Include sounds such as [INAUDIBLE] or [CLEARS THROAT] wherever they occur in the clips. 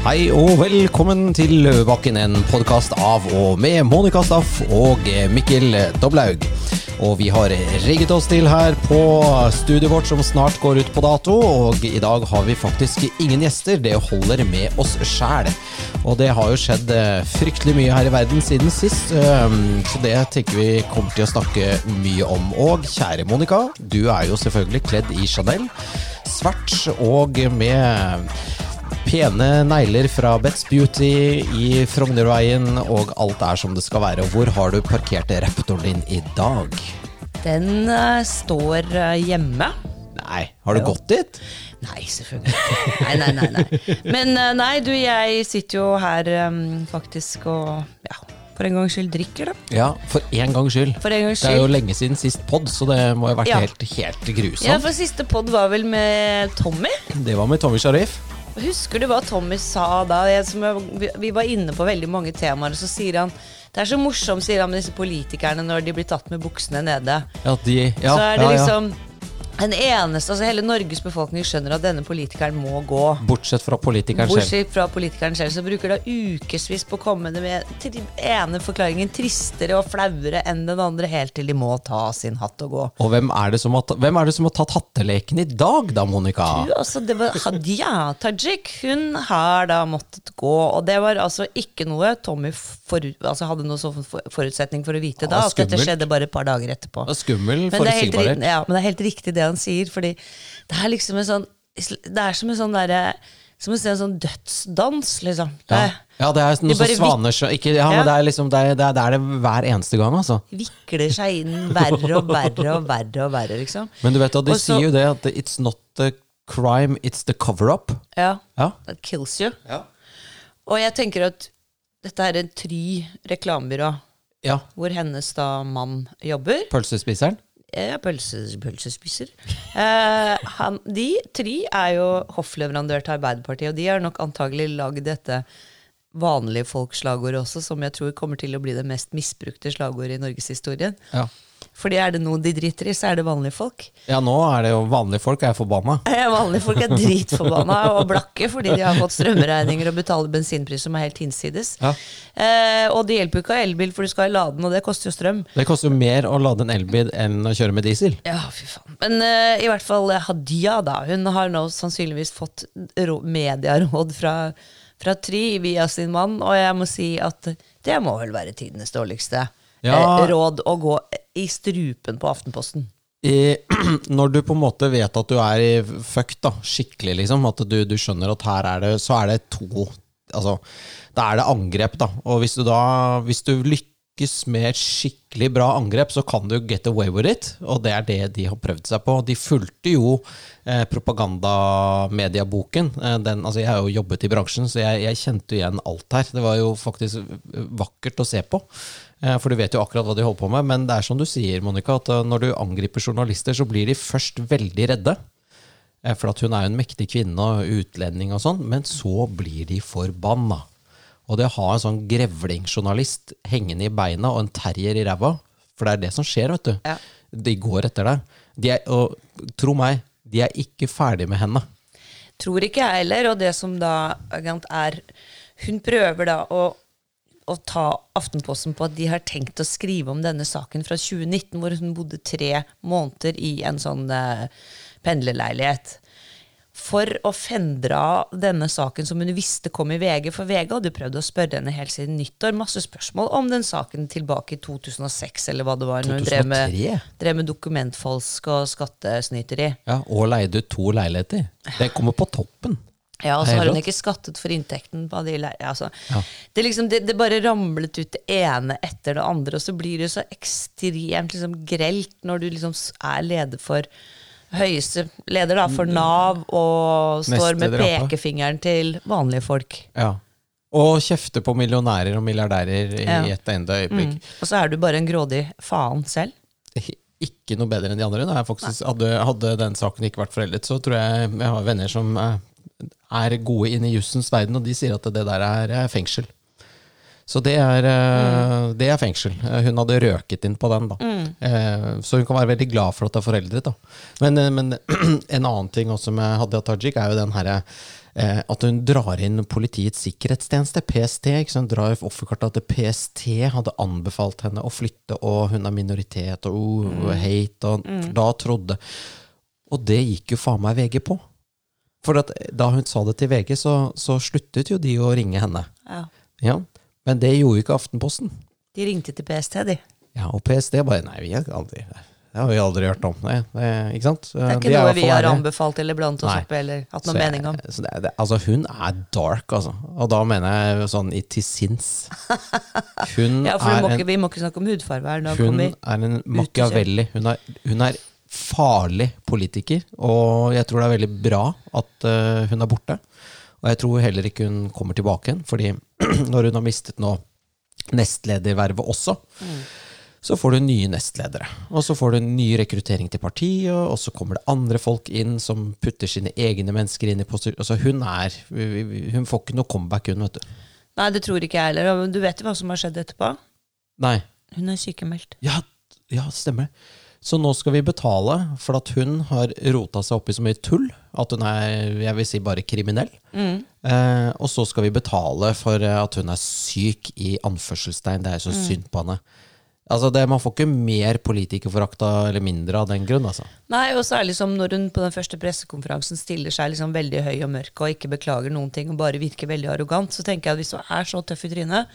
Hei og velkommen til Løvebakken, en podkast av og med Monica Staff og Mikkel Doblaug. Og vi har rigget oss til her på studiet vårt som snart går ut på dato. Og i dag har vi faktisk ingen gjester, det holder med oss sjæl. Og det har jo skjedd eh, fryktelig mye her i verden siden sist, så det tenker vi kommer til å snakke mye om. Og kjære Monica, du er jo selvfølgelig kledd i Chanel. Svart og med Pene negler fra Betts Beauty i Frognerveien, og alt er som det skal være. Hvor har du parkert raptoren din i dag? Den uh, står uh, hjemme. Nei, har du gått dit? Nei, selvfølgelig ikke. Nei, nei, nei, nei. Men uh, nei, du, jeg sitter jo her um, faktisk og ja, for en gangs skyld drikker, da. Ja, for en gangs skyld. For en gangs Det er jo lenge siden sist pod, så det må ha vært Ja. helt, helt grusomt. Ja, for siste pod var vel med Tommy. Det var med Tommy Sharif. Husker du hva Tommy sa da? Jeg, vi- var inne på veldig mange temaer, så sier han Det er så morsomt, sier han med disse politikerne når de blir tatt med buksene nede. Ja, de, ja, så er det ja, ja. Den eneste, altså Hele Norges befolkning skjønner at denne politikeren må gå. Bortsett fra politikeren selv. Bortsett fra politikeren selv, så bruker det ukevis på å komme med til ene forklaringen tristere og flauere enn den andre, helt til de må ta sin hatt og gå. Og hvem er, det som har, det som har tatt hatteleken i dag, da, Monica? Du, altså, det var Hadia Tajik. Hun har da måttet gå, og det var altså ikke noe Tommy for, altså, hadde noen sånn forutsetning for å vite da, at dette skjedde bare et par dager etterpå. Skummel, forutsigbarhet. ja, men det er helt riktig det han sier, fordi det er liksom en sånn Det er som en sånn derre Som å se en sånn dødsdans, liksom. Det Ja. ja, det er noe sånn svanesjø ja, Ja. men det er liksom det er, det er, det er det hver eneste gang, altså. vikler seg inn verre og verre og verre og verre, liksom. [LAUGHS] Men du vet at de Også, sier jo det at it's not the crime, it's the cover-up. Ja, Ja. that kills you. Ja. Og jeg tenker at dette er en Try reklamebyrå, ja. hvor hennes da mann jobber. Pølsespiseren. Jeg er pølsespiser. Eh, de tre er jo hoffleverandør til Arbeiderpartiet, og de har nok antagelig lagd dette vanlige folkslagordet også, som jeg tror kommer til å bli det mest misbrukte slagordet i norgeshistorien. Ja. Fordi er det noe de driter i, så er det vanlige folk. ja, nå er det jo vanlige folk er forbanna. [LAUGHS] Eh, Vanlige folk er dritforbanna og blakke fordi de har fått strømregninger og betaler bensinpris som er helt hinsides. Ja. Eh, og det hjelper jo ikke å ha elbil, for du skal i lade den, og det koster jo strøm. Det koster jo mer å lade en elbil enn å kjøre med diesel. Ja, fy faen. Men eh, i hvert fall eh, Hadia, da. Hun har nå sannsynligvis fått rå- medieråd fra, fra Try via sin mann, og jeg må si at det må vel være tidenes dårligste Ja. eh, råd å gå i strupen på Aftenposten. I, [CLEARS THROAT] når du på en måte vet at du er i fucked, da, skikkelig, liksom, at du, du skjønner at her er det, så er det to Altså, da er det angrep, da. Og hvis du da Hvis du lykkes med et skikkelig bra angrep, så kan du get away with it. Og det er det de har prøvd seg på. De fulgte jo eh, propagandamedieboken. Eh, den, altså, jeg har jo jobbet i bransjen, så jeg, jeg kjente igjen alt her. Det var jo faktisk vakkert å se på. Eh, For du vet jo akkurat hva de holder på med. Men det er som du sier, Monica, at eh, når du angriper journalister, så blir de først veldig redde. Eh, For at hun er jo en mektig kvinne og utlending og sånn, men så blir de forbanna. Og det å ha en sånn grevlingjournalist hengende i beina og en terrier i ræva, for det er det som skjer, vet du. Ja. De går etter deg. De er, og tro meg, de er ikke ferdig med henne. Tror ikke jeg heller, og det som da er Hun prøver da å, å ta Aftenposten på at de har tenkt å skrive om denne saken fra 2019, hvor hun bodde tre måneder i en sånn eh, pendlerleilighet. For å fendre av denne saken som hun visste kom i VG, for VG hadde prøvd å spørre henne helt siden nyttår masse spørsmål om den saken tilbake i 2006, eller hva det var, når hun drev med, 2003? drev med dokumentfalsk og skattesnyteri. Ja, og leide ut to leiligheter. Det kommer på toppen. Ja, og så har hun ikke skattet for inntekten på de. Altså, Ja. det, liksom, det, det bare ramlet ut det ene etter det andre, og så blir det så ekstremt liksom, grelt når du liksom er leder for høyeste leder da, for Nav og står med pekefingeren til vanlige folk. Ja. Og kjefter på millionærer og milliardærer i Ja. et enda øyeblikk. Og så er du bare en grådig faen selv. Ikke noe bedre enn de andre. Da. Jeg hadde, hadde den saken ikke vært foreldet, så tror jeg jeg har venner som er gode inn i jussens verden, og de sier at det der er eh, fengsel. Så det er, mm. det er fengsel. Eh, Hun hadde røket inn på den. da. Eh, Så hun kan være veldig glad for at det er foreldret. da. Men, eh, men [CLEARS THROAT] en annen ting også med Hadia Tajik er jo den herre eh, at hun drar inn Politiets sikkerhetstjeneste, PST. ikke sant? Drar offerkartet at PST hadde anbefalt henne å flytte, og hun er minoritet, og oh, hate, og mm. da trodde Og det gikk jo faen meg VG på. For at da hun sa det til VG, så, så sluttet jo de å ringe henne. Ja. Ja, Men det gjorde jo ikke Aftenposten. De ringte til PST, de. Ja, Og PST bare Nei, vi har aldri det har vi aldri hørt om. Det, det, ikke sant? Det er ikke noe vi har anbefalt eller blant oss oppe, opp eller hatt noen jeg- mening om. Så det, er- altså, hun er dark, altså. Og da mener jeg sånn i til sinns. [LAUGHS] Hun Ja, for vi er må, en ikke, vi må ikke snakke om hudfarge her. Hun er en Machiavelli. Hun er, hun er farlig politiker, og jeg tror det er veldig bra at uh, hun er borte. Og jeg tror heller ikke hun kommer tilbake igjen, fordi [CLEARS THROAT] når hun har mistet nå nestledervervet også, så får du nye nestledere. Og så får du en ny rekruttering til partiet, og så kommer det andre folk inn som putter sine egne mennesker inn i poster. Altså hun er Hun får ikke noe comeback, hun, vet du. Nei, det tror ikke jeg heller. Du vet jo hva som har skjedd etterpå? Nei. Hun er sykemeldt. Ja, ja, stemmer det. Så nå skal vi betale for at hun har rota seg opp i så mye tull at hun er jeg vil si bare kriminell. Eh, og så skal vi betale for eh, at hun er syk i anførselstegn. Det er så synd på henne. Altså det, Man får ikke mer politikerforakta eller mindre av den grunn. altså. Nei, og særlig som når hun på den første pressekonferansen stiller seg liksom veldig høy og mørk og ikke beklager noen ting og bare virker veldig arrogant, så tenker jeg at hvis du er så tøff i trynet,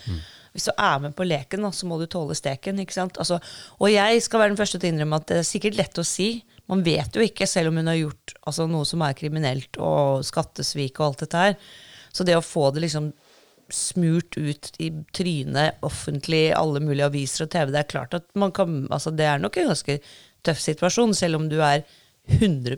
hvis du er med på leken, så må du tåle steken. ikke sant? Altså, og jeg skal være den første til å innrømme at det er sikkert lett å si. Man vet jo ikke, selv om hun har gjort altså, noe som er kriminelt, og skattesvik og alt dette her. Så det å få det liksom smurt ut i trynet offentlig, alle mulige aviser og TV, det er klart at man kan altså Det er nok en ganske tøff situasjon, selv om du er 100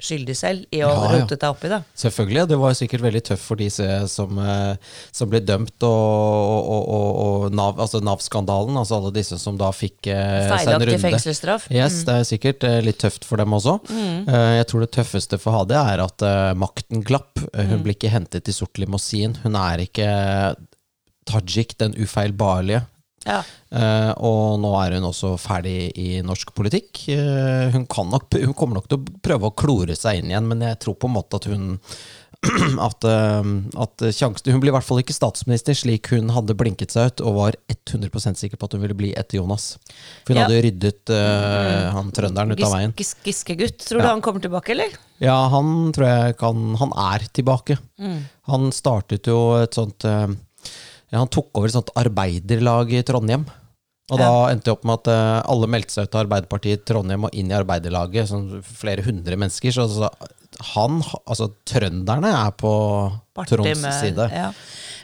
skyldig selv i å Ja, rote deg oppi det. Selvfølgelig. Det var sikkert veldig tøft for disse som, eh, som ble dømt, og, og, og, og Nav, altså Nav-skandalen. Altså alle disse som da fikk eh, seg en runde. fengselsstraff. Yes, det er sikkert eh, litt tøft for dem også. Mm. jeg tror det tøffeste for Hadia er at eh, makten glapp. Hun hun blir ikke hentet i sort limousin. Hun er ikke Tajik, den ufeilbarlige. Ja. Uh, og nå er hun også ferdig i norsk politikk. Uh, hun, kan nok, hun kommer nok til å prøve å klore seg inn igjen, men jeg tror på en måte at hun [CLEARS THROAT] at, eh, at sjansen, Hun blir i hvert fall ikke statsminister slik hun hadde blinket seg ut, og var 100% sikker på at hun ville bli etter Jonas. For hun Ja. hadde ryddet han trønderen ut av veien. Gis- Gis Giskegutt. Tror du han kommer tilbake, eller? Ja, han tror jeg kan Han er tilbake. Han startet jo et sånt Han tok over et sånt arbeiderlag i Trondheim. Og da endte det opp med at eh, alle meldte seg ut av Arbeiderpartiet i Trondheim og inn i arbeiderlaget. Sånn flere hundre mennesker. Så, han, altså trønderne, er på med- side. Ja.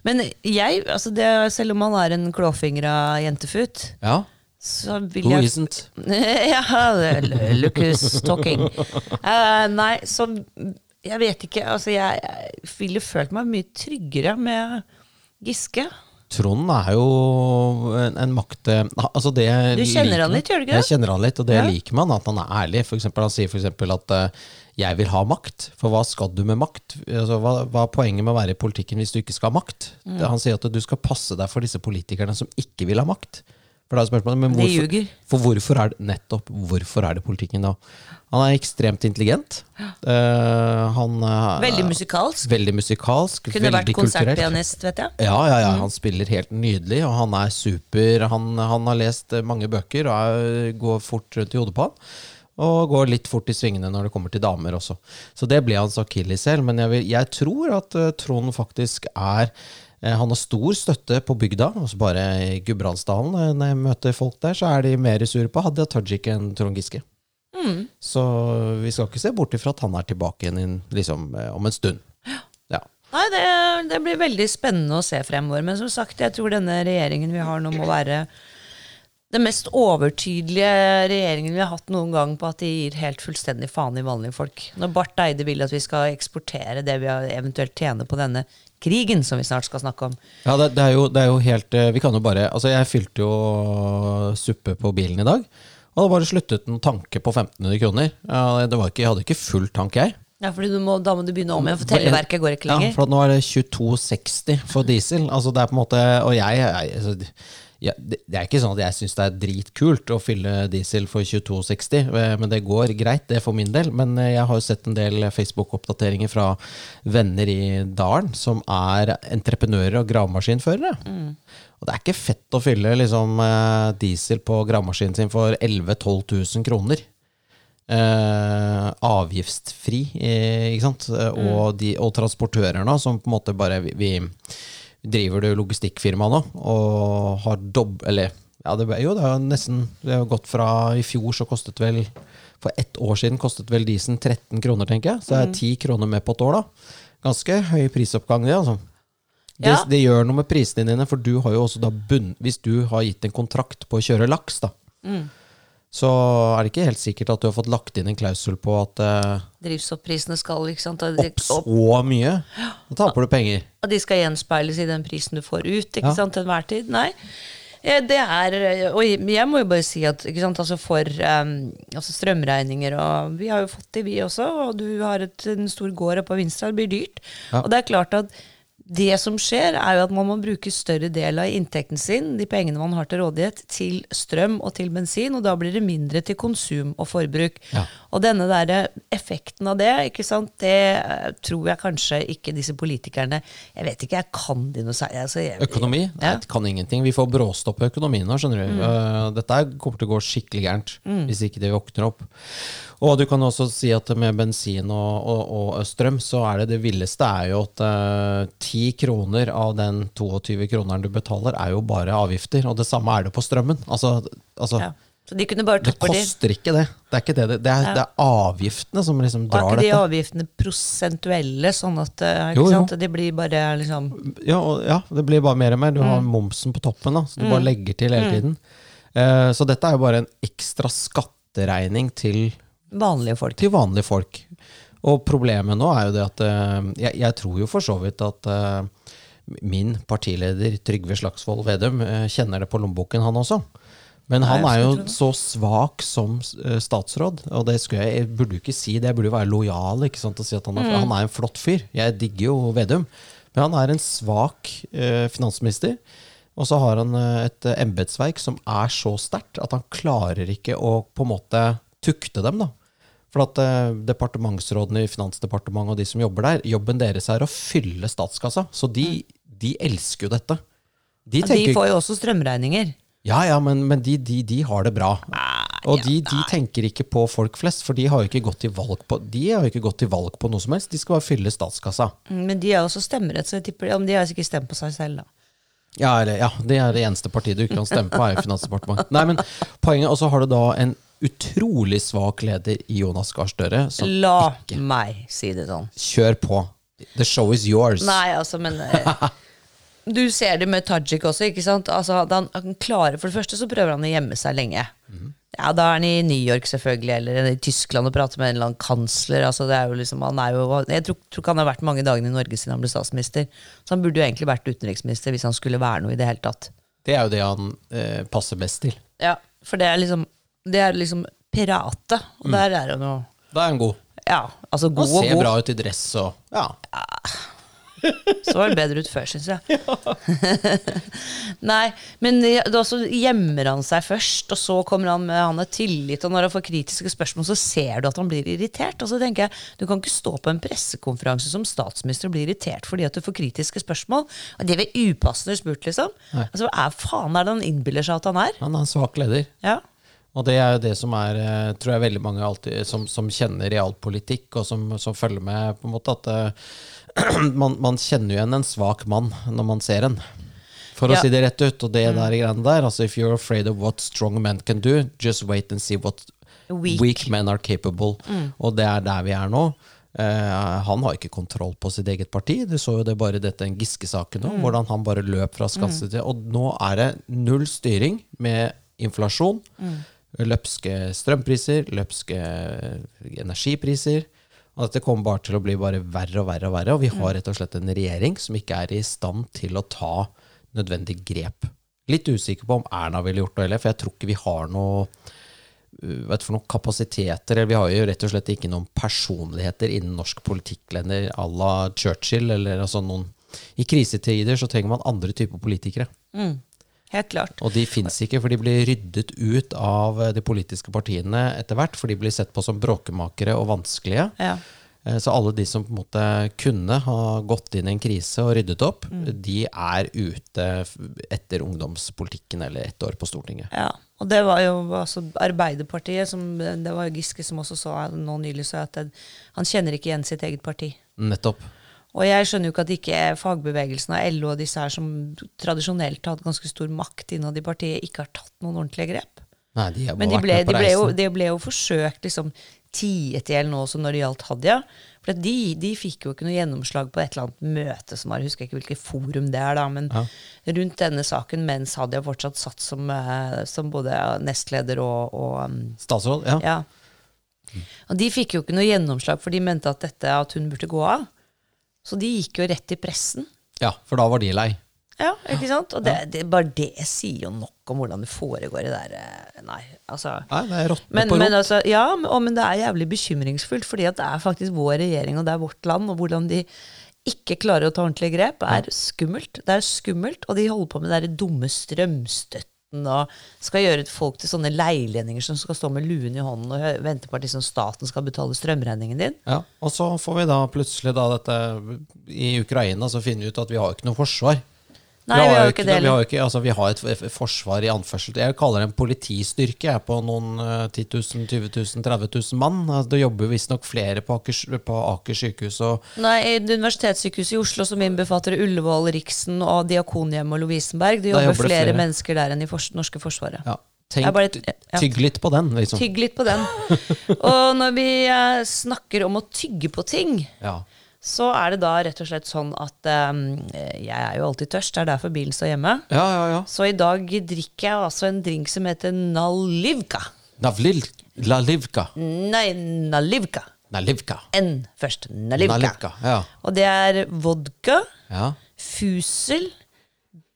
Men jeg, altså det, selv om han er en klåfingra jentefut, Ja. så vil Who jeg isn't? [LAUGHS] ja, who's talking. Uh, nei, så jeg vet ikke. Altså, jeg, jeg ville følt meg mye tryggere med Giske. Trond er jo en, en makt altså det Du kjenner han litt, gjør du ikke Jeg kjenner han litt, og det Ja. liker man, at han er ærlig. For eksempel, han sier eksempel at uh, 'jeg vil ha makt'. For hva skal du med makt? Altså, hva, hva er poenget med å være i politikken hvis du ikke skal ha makt? Mm. Han sier at du skal passe deg for disse politikerne som ikke vil ha makt. For da er spørsmålet, men hvorfor, for hvorfor er det nettopp hvorfor er det politikken da? Han er ekstremt intelligent. Uh, han er Veldig musikalsk. veldig musikalsk, Kunne veldig vært konsertpianist, vet jeg. Ja, ja, ja, han spiller helt nydelig, og han er super. Han, han har lest eh, mange bøker og er, går fort rundt i hodet på han. Og går litt fort i svingene når det kommer til damer også. Så det ble hans akilleshæl. Men jeg, vil, jeg tror at eh, Trond faktisk er eh, han har stor støtte på bygda. Også bare i Gudbrandsdalen, eh, når jeg møter folk der, så er de mer sure på Hadia Tajik enn Trond Giske. Så vi skal ikke se bort ifra at han er tilbake igjen liksom, eh, om en stund. Ja. Nei, det, det blir veldig spennende å se fremover. Men som sagt, jeg tror denne regjeringen vi har nå, må være den mest overtydelige regjeringen vi har hatt noen gang på at de gir helt fullstendig faen i vanlige folk. Når Barth Eide vil at vi skal eksportere det vi eventuelt tjener på denne krigen, som vi snart skal snakke om. Ja, det, det, er jo, det er jo helt eh, Vi kan jo bare Altså, jeg fylte jo suppe på bilen i dag. Og da bare sluttet en tanke på 1500 kroner. Ja, det var ikke, jeg hadde ikke full tank, jeg. Ja, fordi du må, Da må du begynne om igjen, for telleverket går ikke lenger. Ja, for nå er det 22,60 for diesel. Altså det er på en måte Og jeg, jeg, altså, ja, det, det er ikke sånn at jeg syns det er dritkult å fylle diesel for 22,60, eh, men det går greit, det for min del. Men eh, jeg har jo sett en del Facebook-oppdateringer fra venner i dalen som er entreprenører og gravemaskinførere. Og det er ikke fett å fylle liksom, eh, diesel på gravemaskinen sin for 11 000-12 000 kroner. Eh, avgiftsfri, eh, ikke sant. Mm. Og, de, og transportører nå, som på en måte bare vi, vi driver du logistikkfirma nå, og har dobb... Eller ja, det, jo, det har nesten Det har gått fra I fjor så kostet vel For ett år siden kostet vel disen 13 kroner, tenker jeg. Så det er 10 kroner med på et år, da. Ganske høy prisoppgang, det, altså. Det, Ja. det gjør noe med prisene dine, for du har jo også da bunn... Hvis du har gitt en kontrakt på å kjøre laks, da, så er det ikke helt sikkert at du har fått lagt inn en klausul på at eh, Drivstoffprisene skal sant? Og opp så mye, da taper du penger. At de skal gjenspeiles i den prisen du får ut ikke Ja. sant, til enhver tid. Nei. Det er, og jeg må jo bare si at ikke sant, altså for um, altså strømregninger og Vi har jo fått det, vi også. Og du har et, en stor gård oppe på Vinstra. Det blir dyrt. Ja. Og det er klart at det som skjer, er jo at man må bruke større del av inntekten sin, de pengene man har til rådighet, til strøm og til bensin, og da blir det mindre til konsum og forbruk. Ja. Og denne der effekten av det, ikke sant, det eh, tror jeg kanskje ikke disse politikerne Jeg vet ikke, jeg kan de noe særlig. Altså, Økonomi? Ja. Jeg kan ingenting. Vi får bråstopp i økonomien nå, skjønner du. Eh, dette kommer til å gå skikkelig gærent hvis ikke de våkner opp. Og du kan også si at med bensin og, og, og strøm, så er det det villeste er jo at ti 10 kroner av den 22 kroneren du betaler, er jo bare avgifter. Og det samme er det på strømmen. Altså, altså ja. Så de det koster ikke det. Det er ikke det. Det, er, Ja. det er avgiftene som liksom drar Og er ikke de dette. avgiftene prosentuelle, sånn at eh, Jo, jo. sant? det blir bare liksom Ja, og, ja, det blir bare mer og mer. Du har momsen på toppen, da, så du bare legger til hele tiden. Eh, så dette er jo bare en ekstra skatteregning til, vanlige folk? til vanlige folk. Og problemet nå er jo det at eh, jeg, jeg tror jo for så vidt at eh, min partileder Trygve Slagsvold Vedum eh, kjenner det på lommeboken, han også. Men han er jo så svak som statsråd, og det skulle jeg, jeg burde jo ikke si det. Jeg burde jo være lojal og si at han er, han er en flott fyr. Jeg digger jo Vedum. Men han er en svak eh, finansminister. Og så har han et embetsverk som er så sterkt at han klarer ikke å på en måte tukte dem. da. For at eh, departementsrådene i Finansdepartementet og de som jobber der, jobben deres er å fylle statskassa. Så de, de elsker jo dette. De tenker De får jo også strømregninger. ja, ja, men, men de, de, de har det bra. Og de, de tenker ikke på folk flest, for de har jo ikke gått til valg på De har jo ikke gått til valg på noe som helst. De skal bare fylle statskassa. Mm, Men de har også stemmerett, så jeg tipper men de har sikkert stemt på seg selv, da. Ja, eller, ja, det er det eneste partiet du ikke kan stemme på, er jo Finansdepartementet. Nei, men poenget, Og så har du da en utrolig svak leder i Jonas Gahr Støre. La ikke meg si det sånn. Kjør på. The show is yours. Nei, altså, men eh, Du ser det med Tajik også, ikke sant? Altså, han, han klarer, For det første så prøver han å gjemme seg lenge. Ja, Da er han i New York selvfølgelig, eller i Tyskland og prater med en eller annen kansler. Altså, det er jo liksom, han er jo, jeg tror, tror ikke han har vært mange dagene i Norge siden han ble statsminister. Så han burde jo egentlig vært utenriksminister hvis han skulle være noe i det hele tatt. Det er jo det han eh, passer best til. Ja, For det er liksom Det er liksom pirate. og der er han jo Da er han god. Ja, altså god og god og ser bra ut i dress og Ja. Så var det bedre ut før, syns jeg. [LAUGHS] [LAUGHS] Nei, men da så gjemmer han seg først, og så kommer han med han har tillit, og når han får kritiske spørsmål, så ser du at han blir irritert. Og så tenker jeg, Du kan ikke stå på en pressekonferanse som statsminister og bli irritert fordi at du får kritiske spørsmål. Og det er upassende spurt, liksom. Altså, Hva er faen er det han innbiller seg at han er? Han er en svak leder. Ja. Og det er jo det som er, eh, tror jeg veldig mange alltid, som, som kjenner realpolitikk, og som, som følger med, på en måte at eh, [CLEARS THROAT] man, man kjenner jo igjen en svak mann når man ser en. For Ja. å si det rett ut. Og det der greiene der, altså if you're afraid of what strong men can do, just wait and see what Weak. weak, men are capable. Og det er der vi er nå. Uh, han har ikke kontroll på sitt eget parti. Du så jo det bare dette en Giske-saken nå, hvordan han bare løp fra skasse til Og nå er det null styring med inflasjon. Løpske strømpriser, løpske energipriser. Og dette kommer bare til å bli bare verre og verre og verre. Og vi har rett og slett en regjering som ikke er i stand til å ta nødvendig grep. Litt usikker på om Erna ville gjort det heller, for jeg tror ikke vi har noe uh, vet for noen kapasiteter. eller Vi har jo rett og slett ikke noen personligheter innen norsk politikklender à la Churchill. eller altså noen I krisetider så trenger man andre typer politikere. Helt klart. Og de fins ikke, for de blir ryddet ut av eh, de politiske partiene etter hvert. For de blir sett på som bråkemakere og vanskelige. Ja. Eh, Så alle de som på en måte kunne ha gått inn i en krise og ryddet opp, Mm. de er ute etter ungdomspolitikken eller ett år på Stortinget. Ja, og det var jo altså Arbeiderpartiet, som, det var jo Giske som også sa nå nylig, sa at han kjenner ikke igjen sitt eget parti. Nettopp. Og jeg skjønner jo ikke at ikke fagbevegelsen av LO og disse her som tradisjonelt har hatt ganske stor makt innad i partiet, ikke har tatt noen ordentlige grep. Nei, de har Men de ble, de ble, jo, de ble jo forsøkt liksom tiet i hjel nå også når det gjaldt Hadia. For de, de fikk jo ikke noe gjennomslag på et eller annet møte som var, jeg husker ikke hvilket forum det er, da, men rundt denne saken mens Hadia fortsatt satt som, eh, som både nestleder og, og um, Statsråd, ja. ja. Og de fikk jo ikke noe gjennomslag, for de mente at, dette, at hun burde gå av. Så de gikk jo rett i pressen. ja. For da var de lei. Ja, ikke sant? Og det, det, bare det sier jo nok om hvordan det foregår i det der eh, Nei, altså Nei, det er råtne men, på men, rot. altså, ja, men, og, men det er jævlig bekymringsfullt, fordi at det er faktisk vår regjering, og det er vårt land, og hvordan de ikke klarer å ta ordentlige grep, er skummelt. Det er skummelt, og de holder på med der dumme strømstøtten og skal gjøre folk til sånne leilendinger som skal stå med luen i hånden og vente på at liksom staten skal betale strømregningen din. Ja, og så får vi da plutselig da dette I Ukraina så finner vi ut at vi har ikke noe forsvar. Nei, vi har jo ikke det vi har ikke, altså, vi har et forsvar i anførsel. Jeg kaller det en politistyrke jeg, på noen eh, 10 000, 20 000, 30 000 mann. Altså, Det jobber visstnok flere på Aker, på Aker sykehus. Og, Nei, i Universitetssykehuset i Oslo, som innbefatter Ullevål, Riksen og Diakonhjemmet og Lovisenberg, det jobber, jobber det flere, flere. mennesker der enn i for norske forsvaret. ja, tenk, bare- ja. Tygg litt på den, liksom. Tygg litt på den. [LAUGHS] Og når vi eh, snakker om å tygge på ting, Ja. Så er det da rett og slett sånn at um, jeg er jo alltid tørst, det er derfor bilen står hjemme. ja, ja, ja. Så i dag drikker jeg altså en drink som heter Nalivka. Navlil, Lalivka. Nei, Nalivka. Nalivka. N først. Nalivka. Nalivka, ja. Og det er vodka, ja. fusel,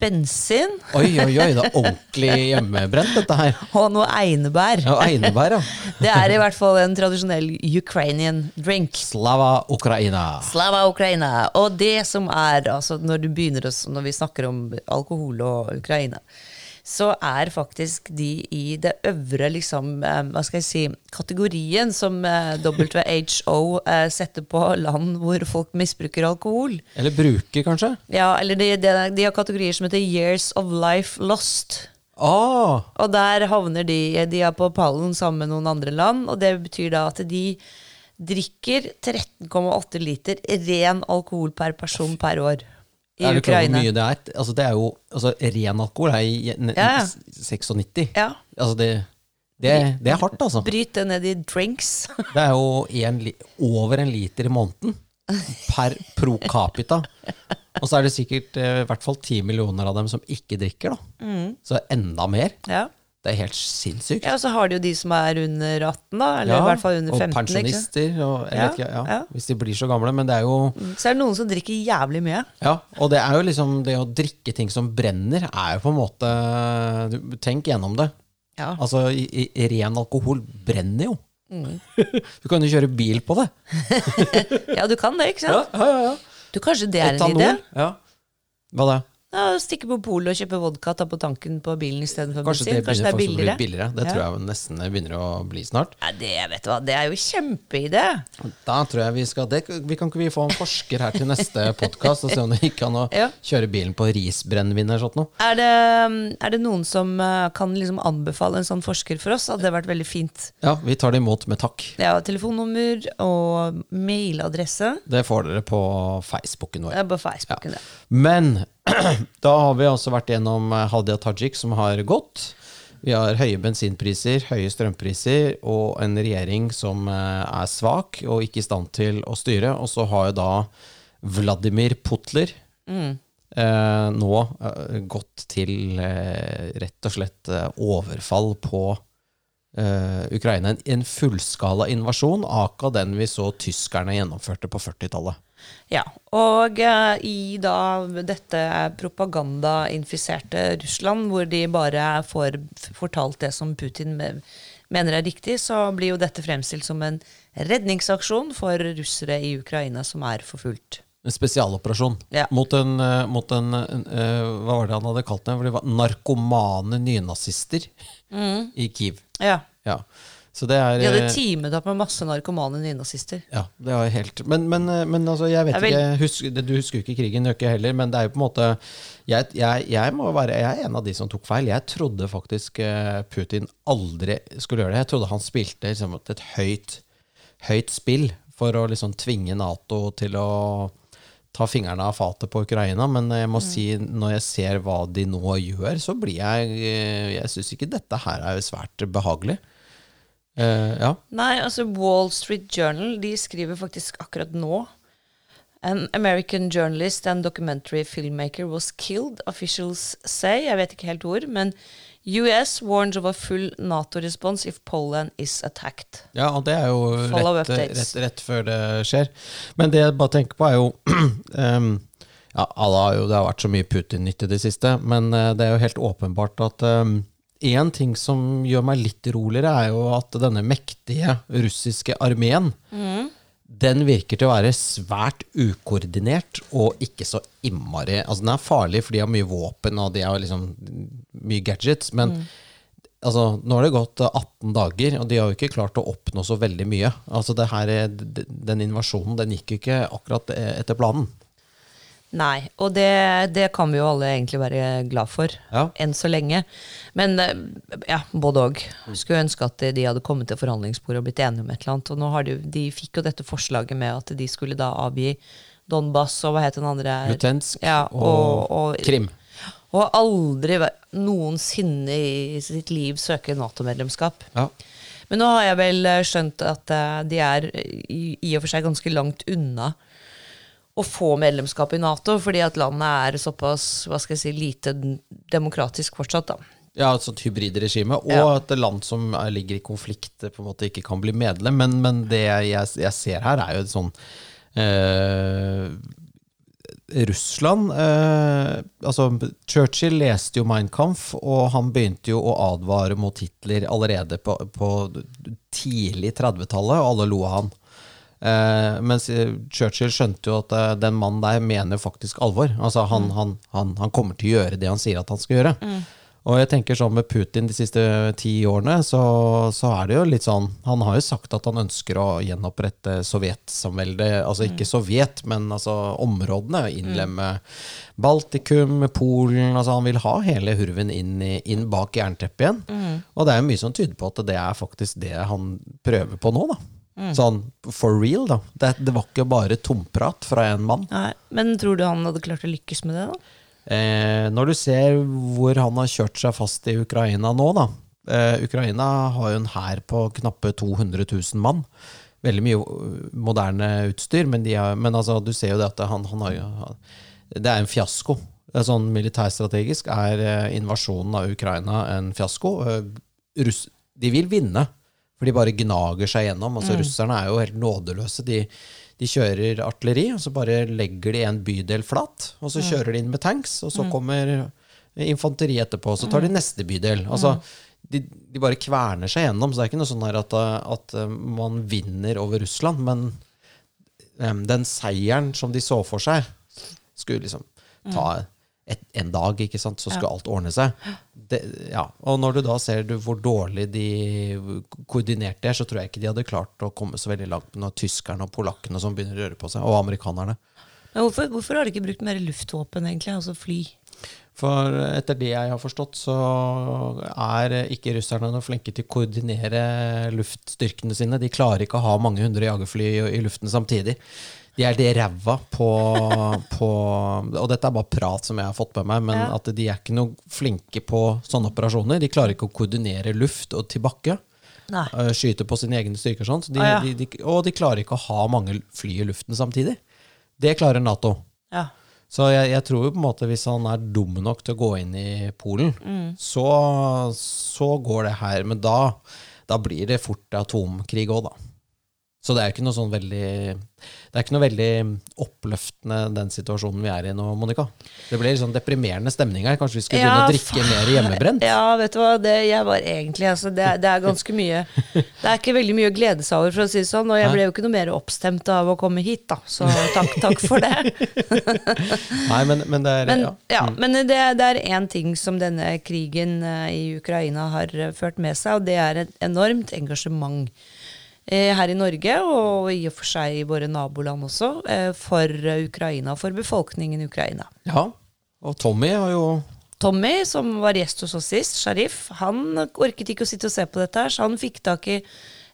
bensin Oi, oi, oi, det er ordentlig hjemmebrent, dette her. [LAUGHS] og noe einebær. Ja, Einebær, ja. [LAUGHS] Det er i hvert fall en tradisjonell Ukrainian drink. Slava Ukraina. Slava Ukraina. Og det som er, altså når, du begynner når vi snakker om alkohol og Ukraina, så er faktisk de i det øvre liksom, eh, hva skal jeg si, kategorien som eh, WHO eh, setter på land hvor folk misbruker alkohol. Eller bruker, kanskje? Ja, eller de, de, de har kategorier som heter Years of Life Lost. Oh. Og der havner de De er på pallen sammen med noen andre land, og det betyr da at de drikker 13,8 liter ren alkohol per person per år i er du klar over hvor mye det er? Altså, det er jo, altså, ren alkohol er i Ja, ja. 96. Ja. Altså, det, det, det er hardt, altså. Bryt det ned i drinks. [LAUGHS] Det er jo en, over en liter i måneden per pro capita. Og så er det sikkert eh, i hvert fall ti millioner av dem som ikke drikker. da. Mm. Så enda mer. ja. Det er helt sinnssykt. ja, og så har de jo de som er under 18, da. Eller i hvert fall under 15. og pensjonister. Og, Ja, vet ikke, ja, ja. Hvis de blir så gamle. Men det er jo Så er det noen som drikker jævlig mye. Ja, og det er jo liksom det å drikke ting som brenner, er jo på en måte du- Tenk gjennom det. Ja. Altså, i, i, ren alkohol brenner jo. Mm. [LAUGHS] du kan jo kjøre bil på det. [LAUGHS] ja, du kan det, ikke sant? ja, ja. ja Du, kanskje det er en idé? Ja. Hva da? Ja, Stikke på polet og kjøpe vodka, ta på tanken på bilen istedenfor Kanskje det bensin. Kanskje det er begynner billigere? billigere. Det Ja. tror jeg nesten det begynner å bli snart. Ja, det, vet du hva, det er jo kjempeidé. Da tror jeg vi skal det, vi Kan ikke vi få en forsker her til neste [LAUGHS] podkast og se om det gikk an å Ja. kjøre bilen på risbrennevin eller sånt noe? Er det, er det noen som eh, kan liksom anbefale en sånn forsker for oss? Hadde det vært veldig fint. Ja, vi tar det imot med takk. Ja, telefonnummer og mailadresse. Det får dere på Facebooken vår. Er på Facebooken, ja. Men da har vi altså vært gjennom eh, Hadia Tajik som har gått. Vi har høye bensinpriser, høye strømpriser og en regjering som eh, er svak og ikke i stand til å styre. Og så har jo da Vladimir Putler eh, nå eh, gått til eh, rett og slett overfall på eh, Ukraina. En, en fullskala invasjon, akkurat den vi så tyskerne gjennomførte på 40-tallet. Ja, og uh, i da dette propagandainfiserte Russland, hvor de bare får fortalt det som Putin me- mener er riktig, så blir jo dette fremstilt som en redningsaksjon for russere i Ukraina som er forfulgt. En spesialoperasjon Ja. mot en, eh, mot en, eh, Hva var det han hadde kalt det? Det var narkomane nynazister i Kiev. Ja. Ja. Så det er De hadde eh, teamet opp med masse narkomane nynazister. Ja, det var helt Men, men, men altså, jeg vet Det er ikke husk, Du husker ikke krigen, ikke heller, men det er jo på en måte jeg, jeg, jeg må være Jeg er en av de som tok feil. Jeg trodde faktisk Putin aldri skulle gjøre det. Jeg trodde han spilte liksom, et høyt, høyt spill for å liksom tvinge Nato til å ta fingrene av fatet på Ukraina, men jeg må si, når jeg ser hva de nå gjør, så blir jeg eh, Jeg syns ikke dette her er svært behagelig. Uh, ja. Nei, altså Wall Street Journal de skriver faktisk akkurat nå An American journalist and documentary filmmaker was killed, officials say. Jeg vet ikke helt ord, men US warns of a full Nato-respons if Poland is attacked. Ja, og det er jo rett, rett, rett før det skjer. Men det jeg bare tenker på, er jo [CLEARS THROAT] um, ja, alle har jo, Det har vært så mye Putin-nytt i det siste, men eh, det er jo helt åpenbart at Én ting som gjør meg litt roligere, er jo at denne mektige russiske armeen den virker til å være svært ukoordinert og ikke så innmari Altså, den er farlig, for de har mye våpen og de har liksom mye gadgets, men altså, nå har det gått 18 dager, og de har jo ikke klart å oppnå så veldig mye. Altså, det her, er- den invasjonen den gikk jo ikke akkurat eh, etter planen. Nei, og det, det kan vi jo alle egentlig være glad for, Ja. enn så lenge. Men eh, ja, både òg. Skulle ønske at de hadde kommet til forhandlingsbordet og blitt enige om et eller annet. Og nå har de, de fikk jo dette forslaget med at de skulle da avgi Donbas og hva het den andre? Lutensk Ja, og, og- og- Krim. Og aldri noensinne i sitt liv søke Nato-medlemskap. Ja. Men nå har jeg vel eh, skjønt at eh, de er i, i og for seg ganske langt unna å få medlemskap i Nato, fordi at landet er såpass hva skal jeg si, lite demokratisk fortsatt. da. Ja, et sånt hybridregime, og Ja. et land som er, ligger i konflikt, på en måte ikke kan bli medlem. Men, men det jeg, jeg ser her, er jo et sånn eh, Russland eh, Altså, Churchill leste jo Mein Kampf, og han begynte jo å advare mot Hitler allerede på, på tidlig 30-tallet, og alle lo av han. Eh, mens eh, Churchill skjønte jo at eh, den mannen der mener faktisk alvor. Altså han, han, han, han kommer til å gjøre det han sier at han skal gjøre. Og jeg tenker sånn med Putin de siste ti årene, så, så er det jo litt sånn Han har jo sagt at han ønsker å gjenopprette sovjetsamveldet. Altså ikke Sovjet, men altså områdene. Innlemme Baltikum, Polen altså Han vil ha hele hurven inn, i, inn bak jernteppet igjen. Og det er jo mye som tyder på at det er faktisk det han prøver på nå, da. Sånn for real, da. Det, det var ikke bare tomprat fra en mann. Nei, men tror du han hadde klart å lykkes med det? da? Eh, når du ser hvor han har kjørt seg fast i Ukraina nå, da. Eh, Ukraina har jo en hær på knappe 200 000 mann. Veldig mye øh, moderne utstyr, men, de har, men altså, du ser jo det at han, han har jo Det er en fiasko. Er sånn Militærstrategisk er eh, invasjonen av Ukraina en fiasko. Eh, Russ, de vil vinne, for de bare gnager seg gjennom. Altså, Russerne er jo helt nådeløse. De, de kjører artilleri, og så bare legger de en bydel flat. Og så kjører de inn med tanks, og så kommer infanteri etterpå, og så tar de neste bydel. Altså, de, de bare kverner seg gjennom. Så det er ikke noe sånn at, at eh, man vinner over Russland, men um, den seieren som de så for seg, skulle liksom ta et, en dag, ikke sant, så skulle alt ordne seg. Det, ja. Og når du da ser du hvor dårlig de koordinerte er, så tror jeg ikke de hadde klart å komme så veldig langt når tyskerne og polakkene som begynner å røre på seg, og amerikanerne. Men hvorfor, hvorfor har de ikke brukt mer luftvåpen, egentlig? Altså fly? For etter det jeg har forstått, så er ikke russerne noe flinke til å koordinere luftstyrkene sine. De klarer ikke å ha mange hundre jagerfly i, i luften samtidig. De er det ræva på, på Og dette er bare prat som jeg har fått med meg, men Ja. at de er ikke noe flinke på sånne operasjoner. De klarer ikke å koordinere luft og til bakke. Nei. øh, Skyte på sine egne styrker. og Så de, Ah, ja. de, de, og de klarer ikke å ha mange fly i luften samtidig. Det klarer Nato. Ja. Så jeg, jeg tror på en måte hvis han er dum nok til å gå inn i Polen, så, så går det her. Men da, da blir det fort atomkrig òg, da. Så det er ikke noe sånn veldig Det er ikke noe veldig oppløftende den situasjonen vi er i nå, Monica. Det blir sånn deprimerende stemning her. Kanskje vi skulle begynne Ja, å drikke mer hjemmebrent? [LAUGHS] Ja, vet du hva, det jeg var egentlig altså, det, det er ganske mye Det er ikke veldig mye å glede seg over, for å si det sånn. Og jeg ble jo ikke noe mer oppstemt av å komme hit, da. Så takk, takk for det. [LAUGHS] Nei, men, men det er Men, ja. ja, men det, det er én ting som denne krigen eh, i Ukraina har eh, ført med seg, og det er et enormt engasjement her i Norge, og i og for seg i våre naboland også, eh, for eh, Ukraina, for befolkningen i Ukraina. ja. Og Tommy har jo Tommy, som var gjest hos oss sist, Sharif, han orket ikke å sitte og se på dette, her, så han fikk tak i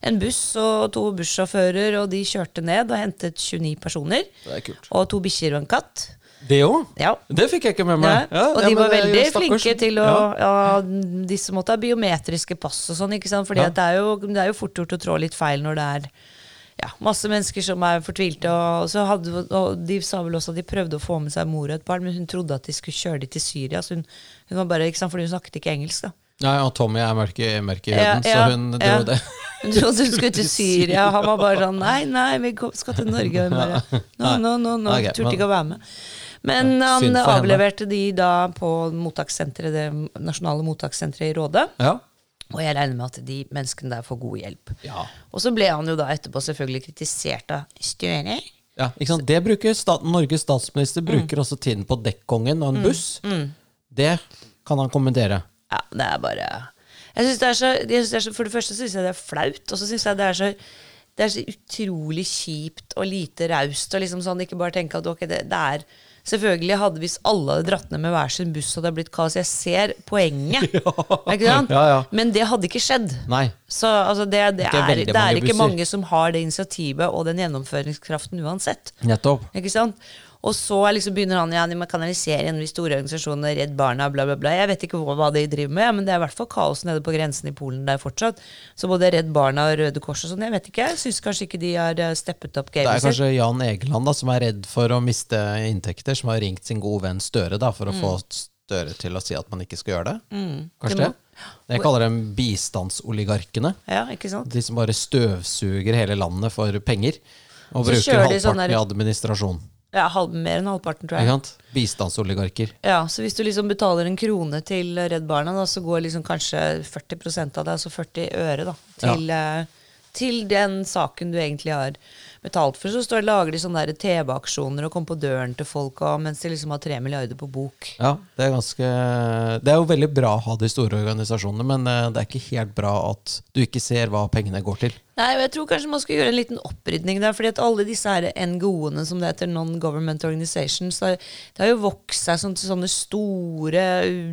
en buss og to bussjåfører, og de kjørte ned og hentet 29 personer. Det er kult. Og to bikkjer og en katt. Det òg? Ja. Det fikk jeg ikke med meg. Ja, og de var veldig flinke til å ja. ja. Disse måtte ha biometriske pass og sånn, ikke sant? At det, er jo, det er jo fort gjort å trå litt feil når det er ja, masse mennesker som er fortvilte. Og, så hadde, og de sa vel også at de prøvde å få med seg mor og et barn, men hun trodde at de skulle kjøre dem til Syria. Så hun, hun var bare, ikke sant? Fordi hun snakket ikke engelsk, da. Ja, ja, Tommy er merke i mørk Ja, ja, så hun ja. det. [LAUGHS] Hun trodde hun skulle til [LAUGHS] Syria. Han var bare sånn Nei, nei, vi skal til Norge. Og bare, no, no, no, no. Okay, Turte ikke å være med. Men Ja, han avleverte henne. de da på det nasjonale mottakssenteret i Rådet. Ja. Og jeg regner med at de menneskene der får god hjelp. Ja. Og så ble han jo da etterpå selvfølgelig kritisert av Støre. ja, ikke sant? Det bruker stat Norges statsminister Mm. bruker også tiden på dekkongen og en buss. Det kan han kommentere. Ja, det er bare jeg synes det er så, det er så, For det første syns jeg det er flaut, og så syns jeg det er så det er så utrolig kjipt og lite raust. Og liksom sånn, ikke bare tenke at okay, det, det er Selvfølgelig hadde hvis alle hadde dratt ned med hver sin buss, hadde det blitt kaos. Jeg ser poenget. [LAUGHS] Sant? Ja, ja. Men det hadde ikke skjedd. Nei. Så altså, det, det, det, er, det er ikke busser. mange som har det initiativet og den gjennomføringskraften uansett. Nettopp. Ikke sant? Og så liksom begynner han ja, de må kanalisere gjennom de store organisasjonene, Redd Barna, bla, bla, bla. Jeg vet ikke hva, hva de driver med, men det er i hvert fall kaos nede på grensen i Polen der fortsatt. Så både Redd Barna og Røde Kors og sånn, jeg vet ikke. Jeg syns kanskje ikke de har eh, steppet opp Det er kanskje Jan Egeland da, som er redd for å miste inntekter, som har ringt sin gode venn Støre da, for å få Støre til å si at man ikke skal gjøre det. Kanskje Mm. Det det? må- Jeg kaller dem bistandsoligarkene. Ja, ikke sant? De som bare støvsuger hele landet for penger. Og Så bruker de halvparten sånn der- i administrasjon. Ja, halv, mer enn halvparten, tror jeg. Bistandsoligarker. Ja, Så hvis du liksom betaler en krone til Redd Barna, da, så går liksom kanskje 40% av det, altså 40 øre, da, til, ja. til den saken du egentlig har betalt for. Så står, lager de sånne TV-aksjoner og kommer på døren til folk og, mens de liksom har tre milliarder på bok. Ja, det er ganske Det er jo veldig bra å ha de store organisasjonene, men eh, det er ikke helt bra at du ikke ser hva pengene går til. Nei, og jeg tror kanskje man skal gjøre en liten opprydning der, fordi at alle disse her NGO-ene som det heter, Non-Government Organizations, det har, jo vokst seg sånn, til sånne store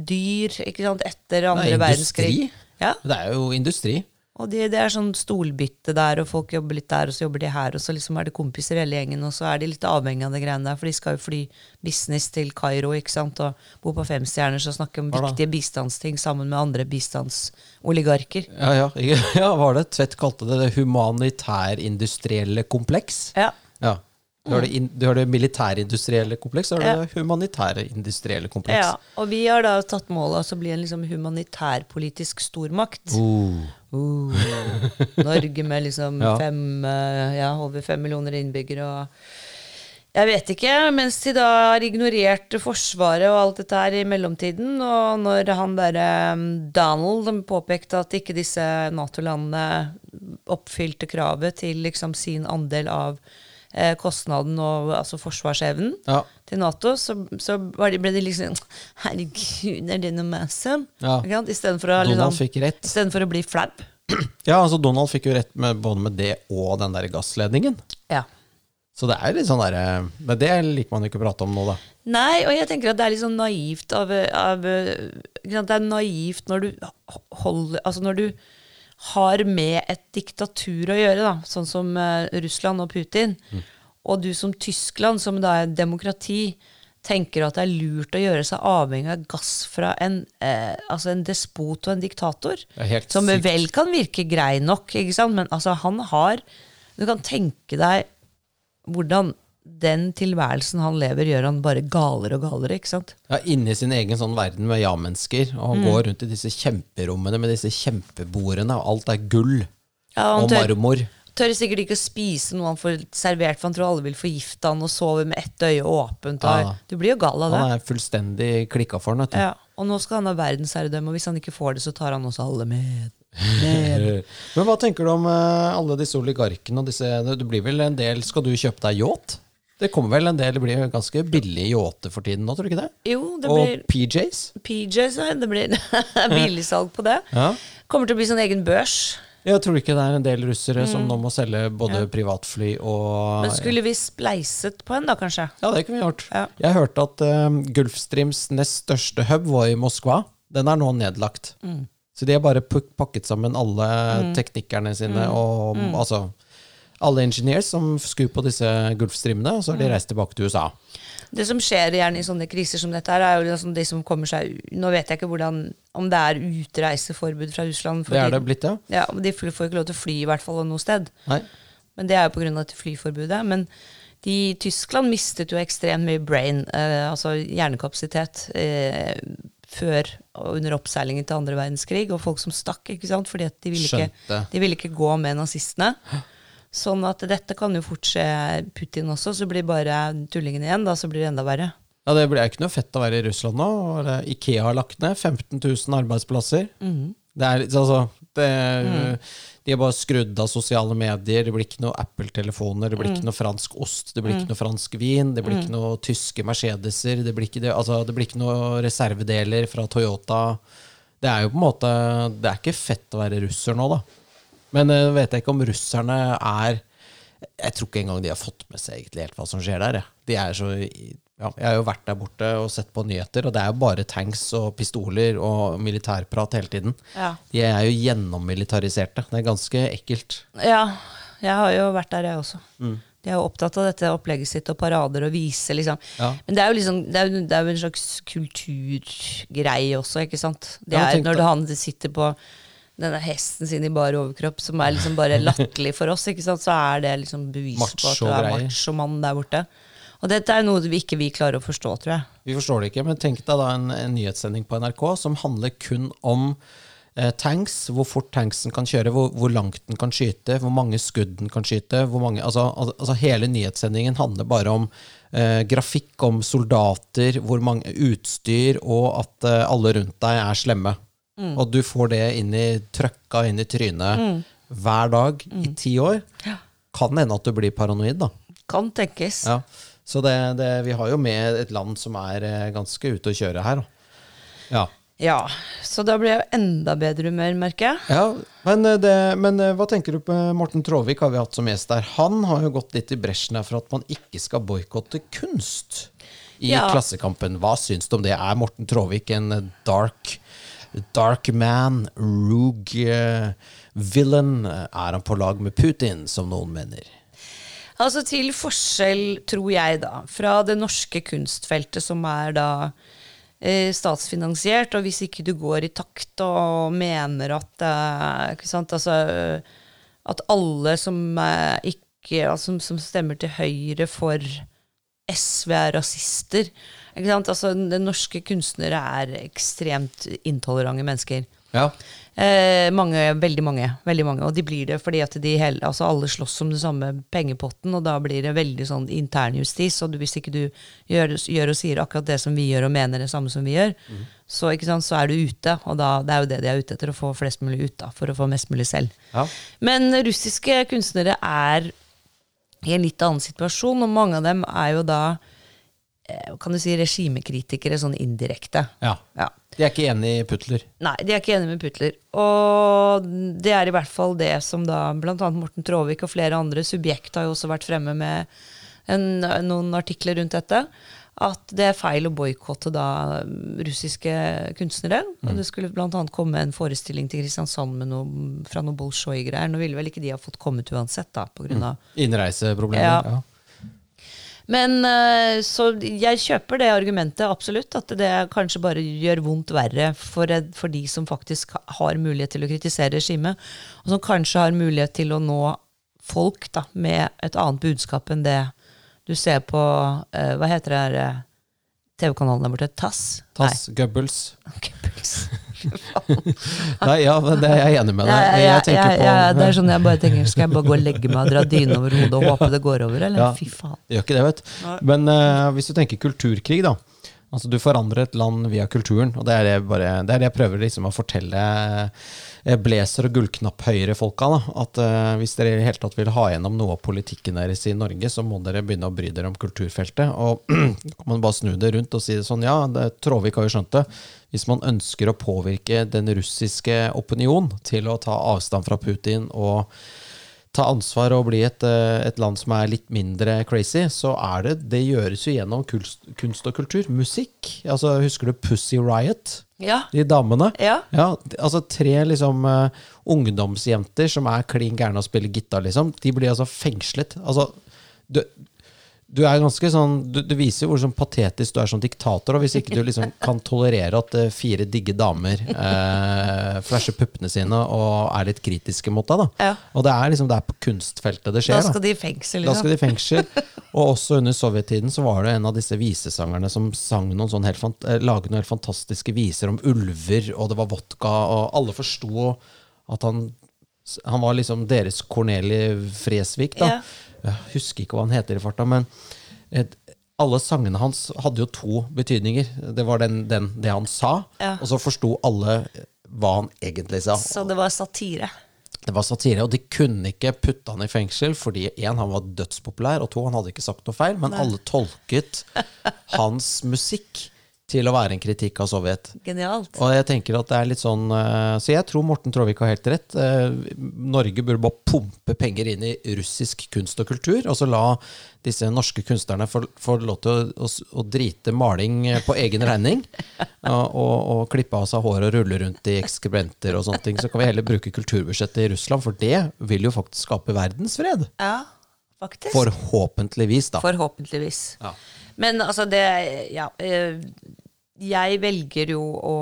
dyr ikke sant, etter andre er verdenskrig. Ja, Det er jo industri. Og det, det er sånn stolbytte der, og folk jobber litt der, og så jobber de her, og så liksom er det kompiser hele gjengen, og så er de litt avhengig av det greiene der, for de skal jo fly business til Kairo, ikke sant, og bo på femstjerner, så snakke om da. viktige bistandsting sammen med andre bistandsoligarker. Ja, ja, [LAUGHS] ja, var det? Tvedt kalte det det humanitærindustrielle kompleks. Ja. Ja. Du har det, in, du har det militærindustrielle kompleks, har du det humanitære industrielle kompleks. ja. Og vi har da tatt målet av å bli en liksom humanitærpolitisk stormakt. Oh. Uh, Norge med liksom [LAUGHS] Ja. fem, eh, ja, over fem millioner innbyggere og Jeg vet ikke, mens de da har ignorert Forsvaret og alt dette her i mellomtiden, og når han derre um, Donald påpekte at ikke disse Nato-landene oppfylte kravet til liksom sin andel av eh, kostnaden og altså forsvarsevnen Ja. til Nato, så, så var de, ble de liksom Herregud, er det noe massive? Ja. Istedenfor å, liksom, å bli flau. [CLEARS THROAT] Ja, altså Donald fikk jo rett med, både med det og den der gassledningen. Ja. Så det er litt sånn derre Men det liker man ikke å prate om nå, da. Nei, og jeg tenker at det er litt sånn naivt av, av? Det er naivt når du holder Altså når du har med et diktatur å gjøre, da, sånn som uh, Russland og Putin, og du som Tyskland, som da er demokrati, tenker at det er lurt å gjøre seg avhengig av gass fra en, eh, altså en despot og en diktator, som sykt. vel kan virke grei nok, men altså han har Du kan tenke deg hvordan den tilværelsen han lever, gjør han bare galere og galere. ikke sant? Ja, Inni sin egen sånn verden med ja-mennesker. Og han Mm. går rundt i disse kjemperommene med disse kjempebordene, og alt er gull Ja, og tør, marmor. tør sikkert ikke å spise noe han får servert, for han tror alle vil forgifte han og sover med ett øye åpent. Og, Ja. Du blir jo gal av det. Han er fullstendig klikka for han. Ja, og nå skal han ha verdensherredømme, og hvis han ikke får det, så tar han også alle med. [LAUGHS] Men hva tenker du om eh, alle disse oligarkene og disse Det blir vel en del Skal du kjøpe deg yacht? Det kommer vel en del, det blir ganske billige yachter for tiden nå, tror du ikke det? Jo, det blir Og PJs? PJs, ja, det blir [LAUGHS] billigsalg på det. Ja. Kommer til å bli sånn egen børs. Jeg tror ikke det er en del russere som nå må selge både privatfly og Mm. Men skulle vi spleiset på en, da, kanskje? Ja, det kunne vi gjort. Ja. Jeg hørte at uh, Gulfstreams nest største hub var i Moskva. Den er nå nedlagt. Mm. Så de har bare pakket sammen alle teknikerne sine Mm. og altså alle engineers som skulle på disse Gulfstreamene, og så har Mm. de reist tilbake til USA. Det som skjer gjerne i sånne kriser som dette, her er jo liksom de som kommer seg Nå vet jeg ikke hvordan, om det er utreiseforbud fra Russland. Det er det blitt, ja? Ja, De får ikke lov til å fly i hvert fall noe sted. Nei. Men det er jo pga. flyforbudet. Men de, Tyskland mistet jo ekstremt mye brain, eh, altså hjernekapasitet, eh, før og under oppseilingen til andre verdenskrig, og folk som stakk, ikke sant? fordi de ville, ikke, de ville ikke gå med nazistene. Sånn at dette kan jo fort skje Putin også, så blir bare tullingen igjen, da, så blir det enda verre. Ja, Det blir ikke noe fett å være i Russland nå. Ikea har lagt ned 15 000 arbeidsplasser. Mm. Det er altså det, Mm. De har bare skrudd av sosiale medier. Det blir ikke noe Apple-telefoner, det blir Mm. ikke noe fransk ost, det blir ikke noe fransk vin, det blir ikke noe tyske Mercedeser, det blir ikke, det, altså, det blir ikke noe reservedeler fra Toyota. Det er jo på en måte Det er ikke fett å være russer nå, da. Men uh, vet jeg ikke om russerne er Jeg tror ikke engang de har fått med seg egentlig helt hva som skjer der. De er så ja, Jeg har jo vært der borte og sett på nyheter, og det er jo bare tanks og pistoler og militærprat hele tiden. Ja. De er jo gjennommilitariserte. Det er ganske ekkelt. Ja, jeg har jo vært der, jeg også. Mm. De er jo opptatt av dette opplegget sitt og parader og vise, liksom. Ja. Men det er jo liksom det er, det er jo en slags kulturgreie også, ikke sant? Det er når han sitter på denne hesten sin i bar overkropp, som er liksom bare latterlig for oss, ikke sant? så er det liksom bevis på at du er machomann der borte. Og dette er noe vi ikke vi klarer å forstå, tror jeg. Vi forstår det ikke, men tenk deg da en, en nyhetssending på NRK som handler kun om eh, tanks, hvor fort tanksen kan kjøre, hvor, hvor langt den kan skyte, hvor mange skudd den kan skyte. Mange, altså, al- altså Hele nyhetssendingen handler bare om eh, grafikk, om soldater, hvor mange utstyr, og at eh, alle rundt deg er slemme. Og du får det inn i, trøkka inn i trynet hver dag i ti år. Ja. Kan hende at du blir paranoid, da. Kan tenkes. Ja. Så det, det, vi har jo med et land som er eh, ganske ute å kjøre her. Ja. Ja, så da blir jeg enda bedre humør, merker jeg. ja men, eh, det, men eh, hva tenker du på Morten Tråvik har vi hatt som gjest der? Han har jo gått litt i bresjen her for at man ikke skal boikotte kunst i. Klassekampen. Hva syns du om det? Er Morten Tråvik en dark, dark man, rogue eh, villain? Er han på lag med Putin, som noen mener? Altså til forskjell, tror jeg da, fra det norske kunstfeltet, som er da eh, statsfinansiert, og hvis ikke du går i takt og mener at eh, ikke sant, altså, at alle som, eh, ikke, altså, som stemmer til høyre for SV er rasister. Ikke sant? Altså, norske kunstnere er ekstremt intolerante mennesker. Ja. Eh, mange, veldig mange, veldig mange. Og de blir det fordi at de hele, altså alle slåss om den samme pengepotten, og da blir det veldig sånn internjustis. Og du, hvis ikke du gjør, gjør og sier akkurat det som vi gjør, og mener det samme som vi gjør, så, ikke sant, så er du ute. Og da, det er jo det de er ute etter, å få flest mulig ut, da, for å få mest mulig selv. Ja. Men russiske kunstnere er i en litt annen situasjon, og mange av dem er jo da kan du si regimekritikere sånn indirekte. ja. Ja. De er ikke enig i Putler. Nei, de er ikke enige med Putler. Og det er i hvert fall det som da bl.a. Morten Tråvik og flere andre Subjekt har jo også vært fremme med en, noen artikler rundt dette. At det er feil å boikotte da russiske kunstnere. Og det skulle bl.a. komme en forestilling til Kristiansand med noe, fra noe Bolsjoj-greier. Nå ville vel ikke de ha fått kommet uansett, da, på grunn av Innreiseproblemer. Ja. Ja. Men eh, så jeg kjøper det argumentet absolutt, at det kanskje bare gjør vondt verre for, for de som faktisk har mulighet til å kritisere regimet, og som kanskje har mulighet til å nå folk da, med et annet budskap enn det du ser på eh, Hva heter det her eh, TV-kanalen der borte? TASS? Tass, Goebbels. [LAUGHS] Goebbels. Nei, ja, men det er jeg enig med deg. Jeg, ja, ja, på det er sånn jeg bare tenker Skal jeg bare gå og legge meg og dra dyne over hodet og [LAUGHS] håpe det går over, eller? Ja. Fy faen. Gjør ikke det, vet du. Men uh, hvis du tenker kulturkrig, da. Altså Du forandrer et land via kulturen, og det er det, bare, det, er det jeg prøver liksom å fortelle eh, blazer- og gullknapp-høyre-folka. At uh, hvis dere i hele tatt vil ha gjennom noe av politikken deres i Norge, så må dere begynne å bry dere om kulturfeltet. Og [CLEARS THROAT] kan man bare snu det rundt og si det sånn, ja, det, Tråvik har jo skjønt det. Hvis man ønsker å påvirke den russiske opinion til å ta avstand fra Putin og ta ansvar og bli et, eh, et land som er litt mindre crazy, så er det Det gjøres jo gjennom kunst, kunst og kultur. Musikk. Altså, husker du Pussy Riot? Ja. De damene. Ja. altså Tre liksom uh, ungdomsjenter som er klin gærne og spiller gitar, liksom. De blir altså fengslet. Altså, du, du er ganske sånn du, du viser jo hvor sånn patetisk du er som diktator, og hvis ikke du liksom kan tolerere at eh, fire digge damer eh, flasher puppene sine og er litt kritiske mot deg, da. Ja. Og det er liksom det er på kunstfeltet det skjer. Da skal de i fengsel, Da liksom. skal de i fengsel. [LAUGHS] Og også under sovjettiden så var det en av disse visesangerne som sang noen sånn helt eh, noen helt fantastiske viser om ulver, og det var vodka, og alle forsto at han han var liksom deres Corneli Fresvik, da. Ja. Jeg husker ikke hva han heter i farta, men et, alle sangene hans hadde jo to betydninger. Det var den, den, det han sa, Ja. og så forsto alle hva han egentlig sa. Så det var satire. Det var satire, og de kunne ikke putte han i fengsel fordi en, han var dødspopulær, og to, han hadde ikke sagt noe feil, men alle tolket hans musikk til å være en kritikk av Sovjet. Genialt. Og jeg tenker at det er litt sånn eh, Så jeg tror Morten Tråvik har helt rett. Eh, Norge burde bare pumpe penger inn i russisk kunst og kultur, og så la disse norske kunstnerne få, få lov til å, å, å drite maling eh, på egen regning. [LAUGHS] og, og, og klippe av seg håret og rulle rundt i ekskrementer og sånne ting. Så kan vi heller bruke kulturbudsjettet i Russland, for det vil jo faktisk skape verdensfred. Ja, faktisk. Forhåpentligvis, da. Forhåpentligvis. Ja. Men altså, det Ja. eh, Jeg velger jo å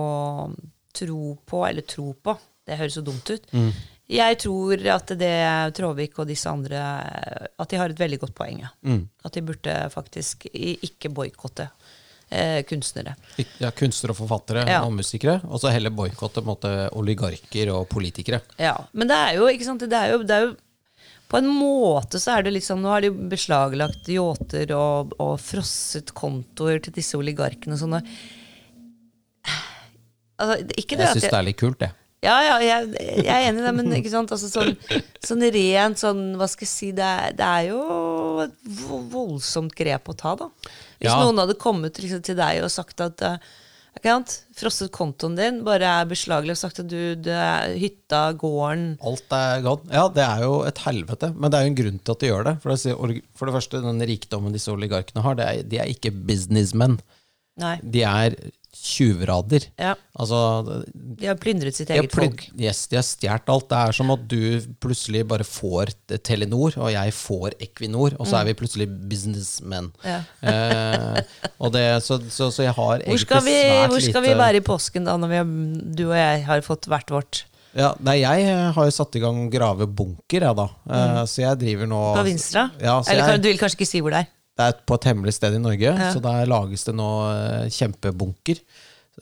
tro på, eller tro på, det høres så dumt ut. Mm. Jeg tror at det Tråvik og disse andre At de har et veldig godt poeng. Ja. Mm. At de burde faktisk ikke boikotte eh, kunstnere. Ja, kunstnere og forfattere Ja. og musikere, og så heller boikotte oligarker og politikere. Ja, Men det er jo, ikke sant, det er jo, det er jo På en måte så er det litt sånn Nå har de beslaglagt yachter og, og frosset kontoer til disse oligarkene og sånn. Altså, ikke det Jeg syns det er litt kult, det. Ja, ja, jeg, jeg er enig i det, men ikke sant? Altså, sånn, sånn rent sånn, hva skal jeg si, det er, det er jo et voldsomt grep å ta, da. Hvis Ja. noen hadde kommet liksom, til deg og sagt at sant? Frosset kontoen din, bare er beslaglagt, sagt at du, det er hytta, gården Alt er gone. Ja, det er jo et helvete, men det er jo en grunn til at de gjør det. For det, for det første, den rikdommen disse oligarkene har, er, de er ikke businessmen. Nei. De er tjuvrader. Ja, Altså, de har plyndret sitt eget folk. yes, de har stjålet alt. Det er som at du plutselig bare får Telenor, og jeg får Equinor, og så er vi plutselig businessmen. Mm. Ja. Eh, det, så, så, så jeg har egentlig skal, vi, hvor skal vi være i påsken da, når vi du og jeg har fått hvert vårt? Ja, nei, jeg har jo satt i gang grave bunker, jeg, da. Eh, Så jeg driver nå Mm. På Vinstra? Ja, Eller jeg, du vil kanskje ikke si hvor det er? Det er på et hemmelig sted i Norge, Ja. så der lages det nå eh, kjempebunker.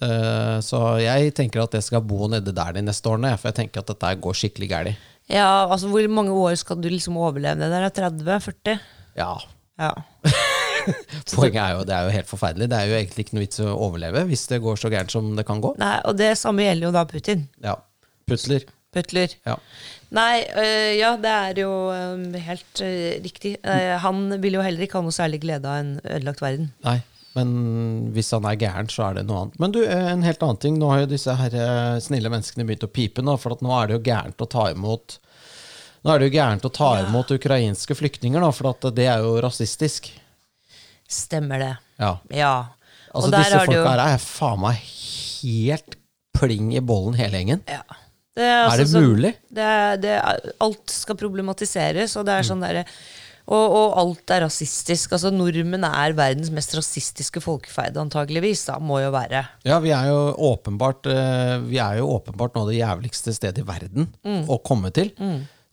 Eh, Så jeg tenker at jeg skal bo nede der de neste årene, for jeg tenker at dette går skikkelig gærlig. Ja, altså Hvor mange år skal du liksom overleve det der? 30-40? Ja. Ja. [LAUGHS] Poenget er jo det er jo helt forferdelig. Det er jo egentlig ikke noe vits å overleve hvis det går så gærent som det kan gå. Nei, Og det samme gjelder jo da Putin. Ja. Putler. Putler. Ja. Nei, øh, ja, det er jo øh, helt øh, riktig. Han vil jo heller ikke ha noe særlig glede av en ødelagt verden. Nei, men hvis han er gæren, så er det noe annet. Men du, en helt annen ting. Nå har jo disse her snille menneskene begynt å pipe, nå, for at nå er det jo gærent å ta imot Nå er det jo gærent å ta imot ukrainske flyktninger, da, for at det er jo rasistisk. Stemmer det. Ja. Ja. Altså, og der disse folka jo her er faen meg helt pling i bollen, hele gjengen. ja. Det er, altså Er det mulig? mulig? Det er, det er, alt skal problematiseres, og det er sånn derre og, og alt er rasistisk. Altså Nordmenn er verdens mest rasistiske folkefeide, antageligvis. Da, må jo være. Ja, vi er jo åpenbart eh, Vi er jo åpenbart noe av det jævligste stedet i verden Mm. å komme til.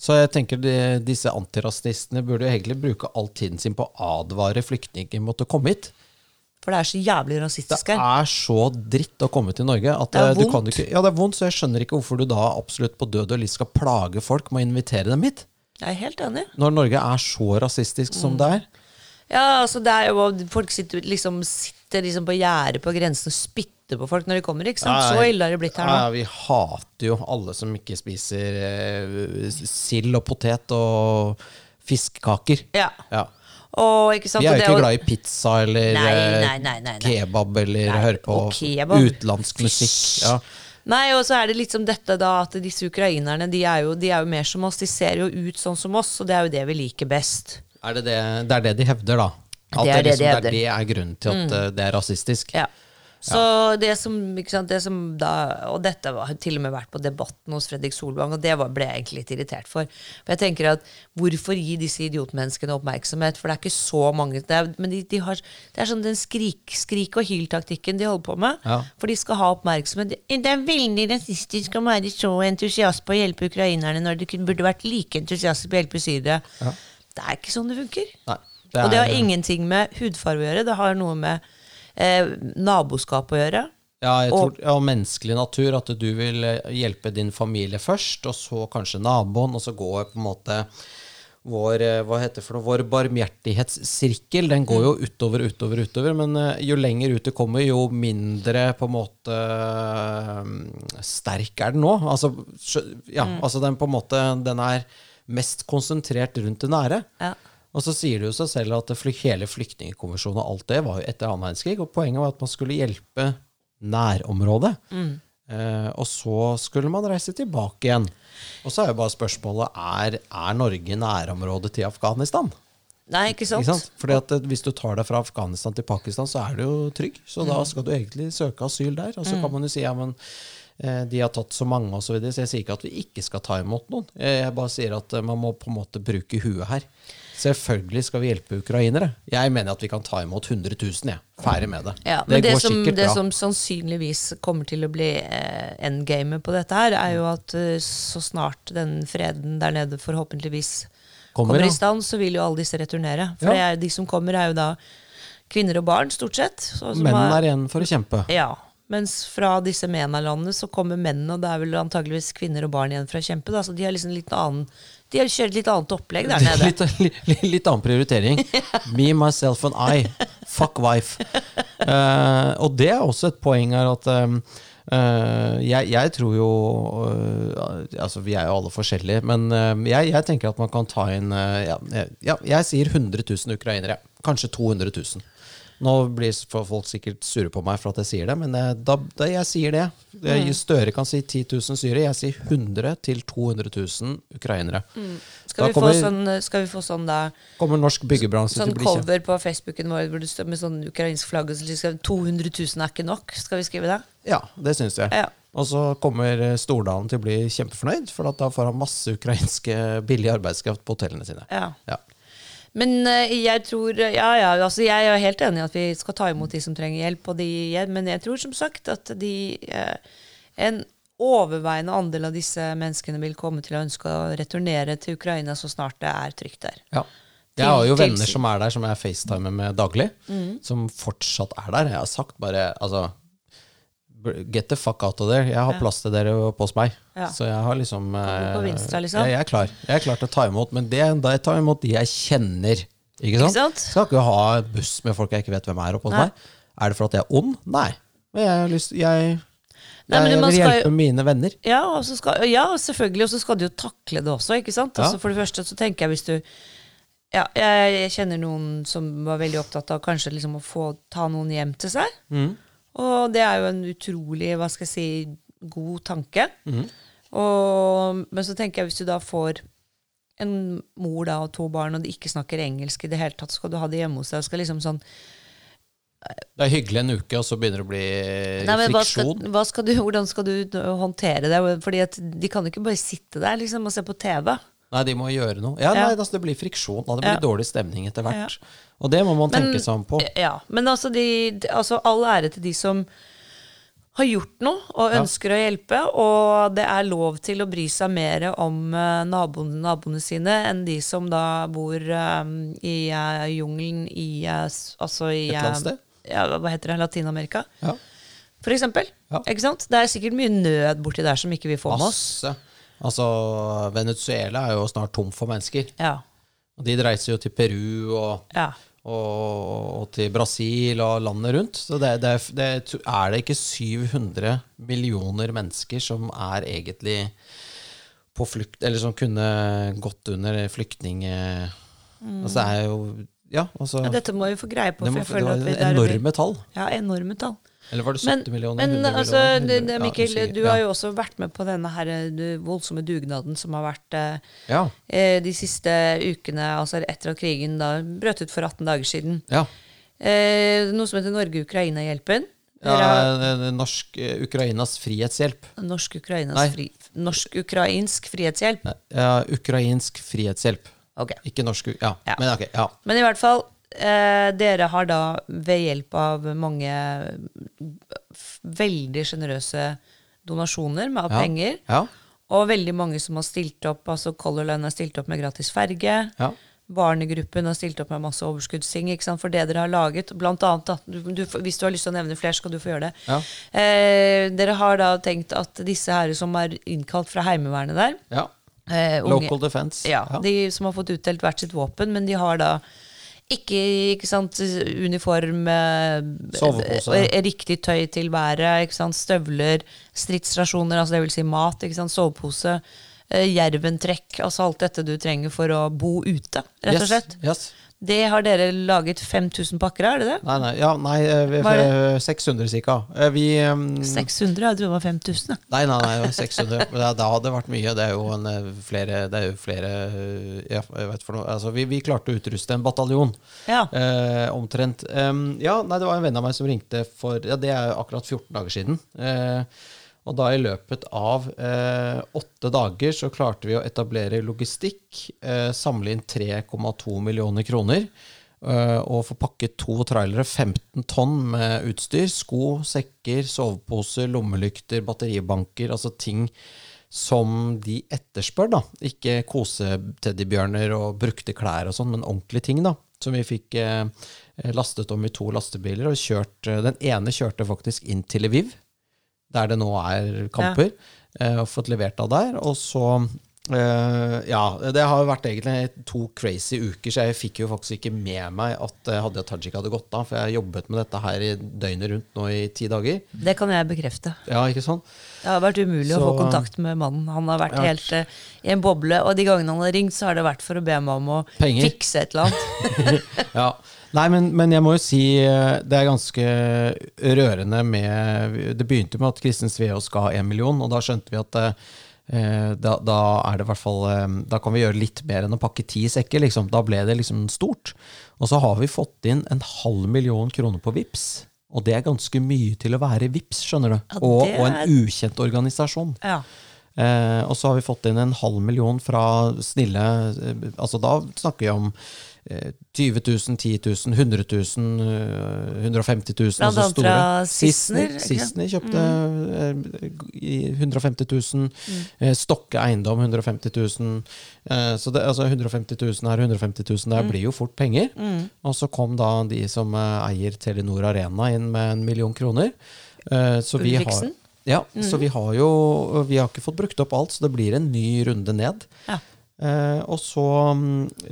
Så jeg tenker de, disse antirasistene burde jo egentlig bruke all tiden sin på å advare flyktninger mot å komme hit. For det er så jævlig rasistisk her. Det er så dritt å komme til Norge at Det er eh, du vondt. kan ikke Ja, det er vondt, så jeg skjønner ikke hvorfor du da absolutt på død og liv skal plage folk med å invitere dem hit. Jeg er helt enig. Når Norge er så rasistisk som Mm. det er. Ja, altså det er jo Folk sitter liksom, sitter liksom på gjerdet på grensen og spytter på folk når de kommer. ikke sant? Så ille har det blitt her nå. Ja, vi hater jo alle som ikke spiser eh, sild og potet og fiskekaker. Ja. Ja. Og ikke sant? Vi er jo ikke glad i pizza eller Nei, eh, nei, nei, nei, kebab eller Nei, høre på utenlandsk musikk. Ja. Nei, og så er det litt som dette da, at disse ukrainerne de er, jo, de er jo mer som oss. De ser jo ut sånn som oss, og det er jo det vi liker best. Er det, det, det er det de hevder, da? At Det er det de liksom, hevder. det er grunnen til at mm. det er rasistisk? Ja. Så det som, sant, det som da Og dette var, har til og med vært på Debatten hos Fredrik Solvang, og det var, ble jeg egentlig litt irritert for. For jeg tenker at Hvorfor gi disse idiotmenneskene oppmerksomhet? For det er ikke så mange det er, Men de, de har, det er sånn den skrik, skrik og hyl-taktikken de holder på med. Ja. For de skal ha oppmerksomhet. Det er veldig rasistisk å være så entusiast på å hjelpe ukrainerne når de burde vært like entusiastiske på å hjelpe syrere. Det er ikke sånn det funker. Nei, og det har er- ingenting med hudfarge å gjøre. Det har noe med eh, naboskap å gjøre. Ja, jeg Og- og, menneskelig natur. At du vil eh, hjelpe din familie først, og så kanskje naboen, og så går på en måte vår, eh, hva heter for noe, vår barmhjertighetssirkel den går jo utover, utover, utover. Men eh, jo lenger ut det kommer, jo mindre på en måte sterk er den nå. Altså, ja, ja, altså den på en måte Den er mest konsentrert rundt det nære. Ja. Og så sier det jo seg selv at hele flyktningkonvensjonen og alt det var jo etter annen verdenskrig, og poenget var at man skulle hjelpe nærområdet. Eh, og så skulle man reise tilbake igjen. Og så er jo bare spørsmålet er, er Norge nærområdet til Afghanistan. Nei, ikke sant? Ikke sant? Fordi at eh, Hvis du tar deg fra Afghanistan til Pakistan, så er du jo trygg. Så Mm. da skal du egentlig søke asyl der. Og så kan man jo si ja, men eh, de har tatt så mange osv. Så, videre, så jeg sier ikke at vi ikke skal ta imot noen. Eh, Jeg bare sier at man må på en måte bruke huet her. Selvfølgelig skal vi hjelpe ukrainere. Jeg mener at vi kan ta imot 100 000. Jeg. Ferdig med det. Ja, men det, går som, det som sannsynligvis kommer til å bli eh, endgamet på dette her, er jo at eh, så snart den freden der nede forhåpentligvis Kommer, kommer, i stand, så vil jo alle disse returnere. For Ja. det er, de som kommer, er jo da kvinner og barn, stort sett. så- Mennene er igjen for å kjempe. Ja. Mens fra disse MENA-landene så kommer mennene, og det er vel antageligvis kvinner og barn igjen for å kjempe. Da. Så de har liksom litt annen De har kjørt litt annet opplegg der [LAUGHS] nede. Litt, litt, litt annen prioritering. [LAUGHS] Me, myself and I. Fuck wife. Uh, og det er også et poeng her at um, Uh, jeg, jeg tror jo uh, Altså, vi er jo alle forskjellige, men uh, jeg, jeg tenker at man kan ta inn ja, ja, jeg sier 100 000 ukrainere. Kanskje 200 000. Nå blir folk sikkert sure på meg for at jeg sier det, men eh, da, da jeg sier det det- Støre kan si 10 000 syre, jeg sier 100 til 200 000 ukrainere. Skal Da vi, få kommer, sånn, skal vi få sånn da kommer norsk byggebransje Sånn til å bli kjent? Sånn cover på Facebooken vår hvor det står med sånn ukrainsk flagg og så liksom 200 000 er ikke nok. Skal vi skrive det? Ja, det syns jeg. Ja. Og så kommer eh, Stordalen til å bli kjempefornøyd, for at da får han masse ukrainske billig arbeidskraft på hotellene sine. Ja. Ja. Men eh, jeg tror Ja, ja, altså jeg er helt enig i at vi skal ta imot de som trenger hjelp, og de, men jeg tror som sagt at de eh, En overveiende andel av disse menneskene vil komme til å ønske å returnere til Ukraina så snart det er trygt der. Ja. Jeg har jo venner som er der, som jeg facetimer med daglig, som fortsatt er der. Jeg har sagt bare altså Get the fuck out of there. Jeg har plass til dere oppe hos meg. Ja. Så jeg har liksom på eh, Vinstra, liksom. Jeg, jeg er klar. Jeg er klar til å ta imot, men det, da jeg tar imot de jeg kjenner. Ikke sant? sant? Skal ikke ha buss med folk jeg ikke vet hvem er oppe hos Nei. meg. Er det for at jeg er ond? Nei. Men jeg har lyst Jeg, Nei, men jeg, vil hjelpe jo- mine venner. Ja, og så skal, ja, selvfølgelig. Og så skal du jo takle det også, ikke sant? Ja. Altså, for det første så tenker jeg hvis du Ja, jeg, jeg kjenner noen som var veldig opptatt av kanskje liksom å få ta noen hjem til seg. Mm. Og det er jo en utrolig, hva skal jeg si, god tanke. Mm. Og, men så tenker jeg hvis du da får en mor da og to barn, og de ikke snakker engelsk i det hele tatt, skal du ha det hjemme hos deg skal liksom sånn Det er hyggelig en uke, og så begynner det å bli Nei, men hva skal, friksjon. hva skal du, Hvordan skal du håndtere det? Fordi at De kan jo ikke bare sitte der liksom, og se på TV. Nei, de må gjøre noe. Ja, nei, altså, Det blir friksjon. Da. Det blir dårlig stemning etter hvert. Og det må man Men- tenke seg om på. Ja, Men altså, de, altså all ære til de som har gjort noe og ønsker å hjelpe, og det er lov til å bry seg mer om eh, naboene, naboene sine enn de som da bor eh, i uh, jungelen i uh, Altså i Et landsted? eh, ja, hva heter det, Latin-Amerika. Ja. For eksempel. Ja. Ikke sant? Det er sikkert mye nød borti der som ikke vi får med oss. Masse. Altså, Venezuela er jo snart tom for mennesker. Ja. Og de reiser jo til Peru og, ja. og, og til Brasil og landet rundt. Så det, det, det, er det ikke 700 millioner mennesker som er egentlig på flukt, eller som kunne gått under flyktning... Altså, det er jo Ja, altså ja dette må vi få greie på. det, for må, jeg føler at vi, der enorme tall. Ja, enorme tall. Eller var det 70 Men, millioner? men 100 altså, millioner? det, det, Mikkel, ja, du har jo også vært med på denne her, eh, voldsomme dugnaden som har vært eh, Ja. eh, de siste ukene, altså etter at krigen da brøt ut for 18 dager siden. ja. Eh, noe som heter Norge-Ukraina-hjelpen. ja det norsk, eh, Ukrainas frihetsshjelp. Norsk-Ukrainas Nei. fri, Norsk-ukrainsk frihetshjelp. Nei, Ja, ukrainsk frihetshjelp. Ok. Ikke norsk Ja, Ja. men ok. Ja. Men i hvert fall, eh, dere har da ved hjelp av mange veldig sjenerøse donasjoner med Ja. penger, Ja. og veldig mange som har stilt opp, altså Color Line har stilt opp med gratis ferge, ja. Barnegruppen har stilt opp med masse overskuddsting ikke sant, for det dere har laget. Blant annet, da, du, du, hvis du har lyst til å nevne flere, skal du få gjøre det. Ja. Eh, dere har da tenkt at disse her som er innkalt fra Heimevernet der ja. eh, unge- Local defense. ja, De som har fått utdelt hvert sitt våpen, men de har da ikke, ikke sant, uniform, eh, Sovepose. eh, riktig tøy til været, ikke sant, støvler, stridsrasjoner, altså det vil si mat, ikke sant, sovepose, eh, jerventrekk, altså alt dette du trenger for å bo ute, rett og Yes, slett. Yes. Det har dere laget 5000 pakker av, er det det? Nei, nei, ja, nei eh, vi, er 600 cirka. Eh, Vi um, 600? Jeg trodde det var 5000. jeg. Nei, nei, nei, det 600. Men det, det hadde vært mye. Det er jo en, eh, flere, det er jo flere eh, ja, jeg vet for noe. Altså, vi, vi klarte å utruste en bataljon. Ja. Eh, omtrent. Um, ja, nei, det var en venn av meg som ringte for Ja, det er akkurat 14 dager siden. Eh, og da i løpet av eh, åtte dager så klarte vi å etablere logistikk, eh, samle inn 3,2 millioner kroner. eh, og få pakket to trailere, 15 tonn med utstyr. Sko, sekker, soveposer, lommelykter, batteribanker. Altså ting som de etterspør, da. Ikke koseteddybjørner og brukte klær og sånn, men ordentlige ting, da. Som vi fikk eh, lastet om i to lastebiler, og kjørt eh, Den ene kjørte faktisk inn til Lviv, der det nå er kamper, ja. og fått levert av der. Og så Uh, Ja, det har jo vært egentlig to crazy uker, så jeg fikk jo faktisk ikke med meg at eh, Hadia Tajik hadde gått av, for jeg har jobbet med dette her i døgnet rundt nå i ti dager. Det kan jeg bekrefte. Ja, ikke sånn? Det har vært umulig å få kontakt med mannen. Han har vært Ja. helt uh, i en boble, og de gangene han har ringt, så har det vært for å be meg om å Penger. fikse et eller annet. [LAUGHS] Ja. Nei, men, men jeg må jo si eh, det er ganske rørende med Det begynte med at Kristin Sveaas ga én million, og da skjønte vi at eh, da, da er det i hvert fall eh, Da kan vi gjøre litt mer enn å pakke ti sekker, liksom. Da ble det liksom stort. Og så har vi fått inn en halv million kroner på VIPS Og det er ganske mye til å være VIPS, skjønner du. Ja, og, og en ukjent organisasjon. Ja. Eh, og så har vi fått inn en halv million fra snille Altså da snakker vi om 20 000, 10 000, 100 000, eh, 150 000. Blant altså annet fra Sissener. Sissener, kjøpte mm. 150 000. Mm. Eh, Stokke eiendom 150 000. Eh, så det, altså 150 000 her, 150 000 Mm. blir jo fort penger. Og så kom da de som eh, eier Telenor Arena inn med en million kroner. Eh, så vi har, ja, så vi har jo Vi har ikke fått brukt opp alt, så det blir en ny runde ned. Ja. Eh, og så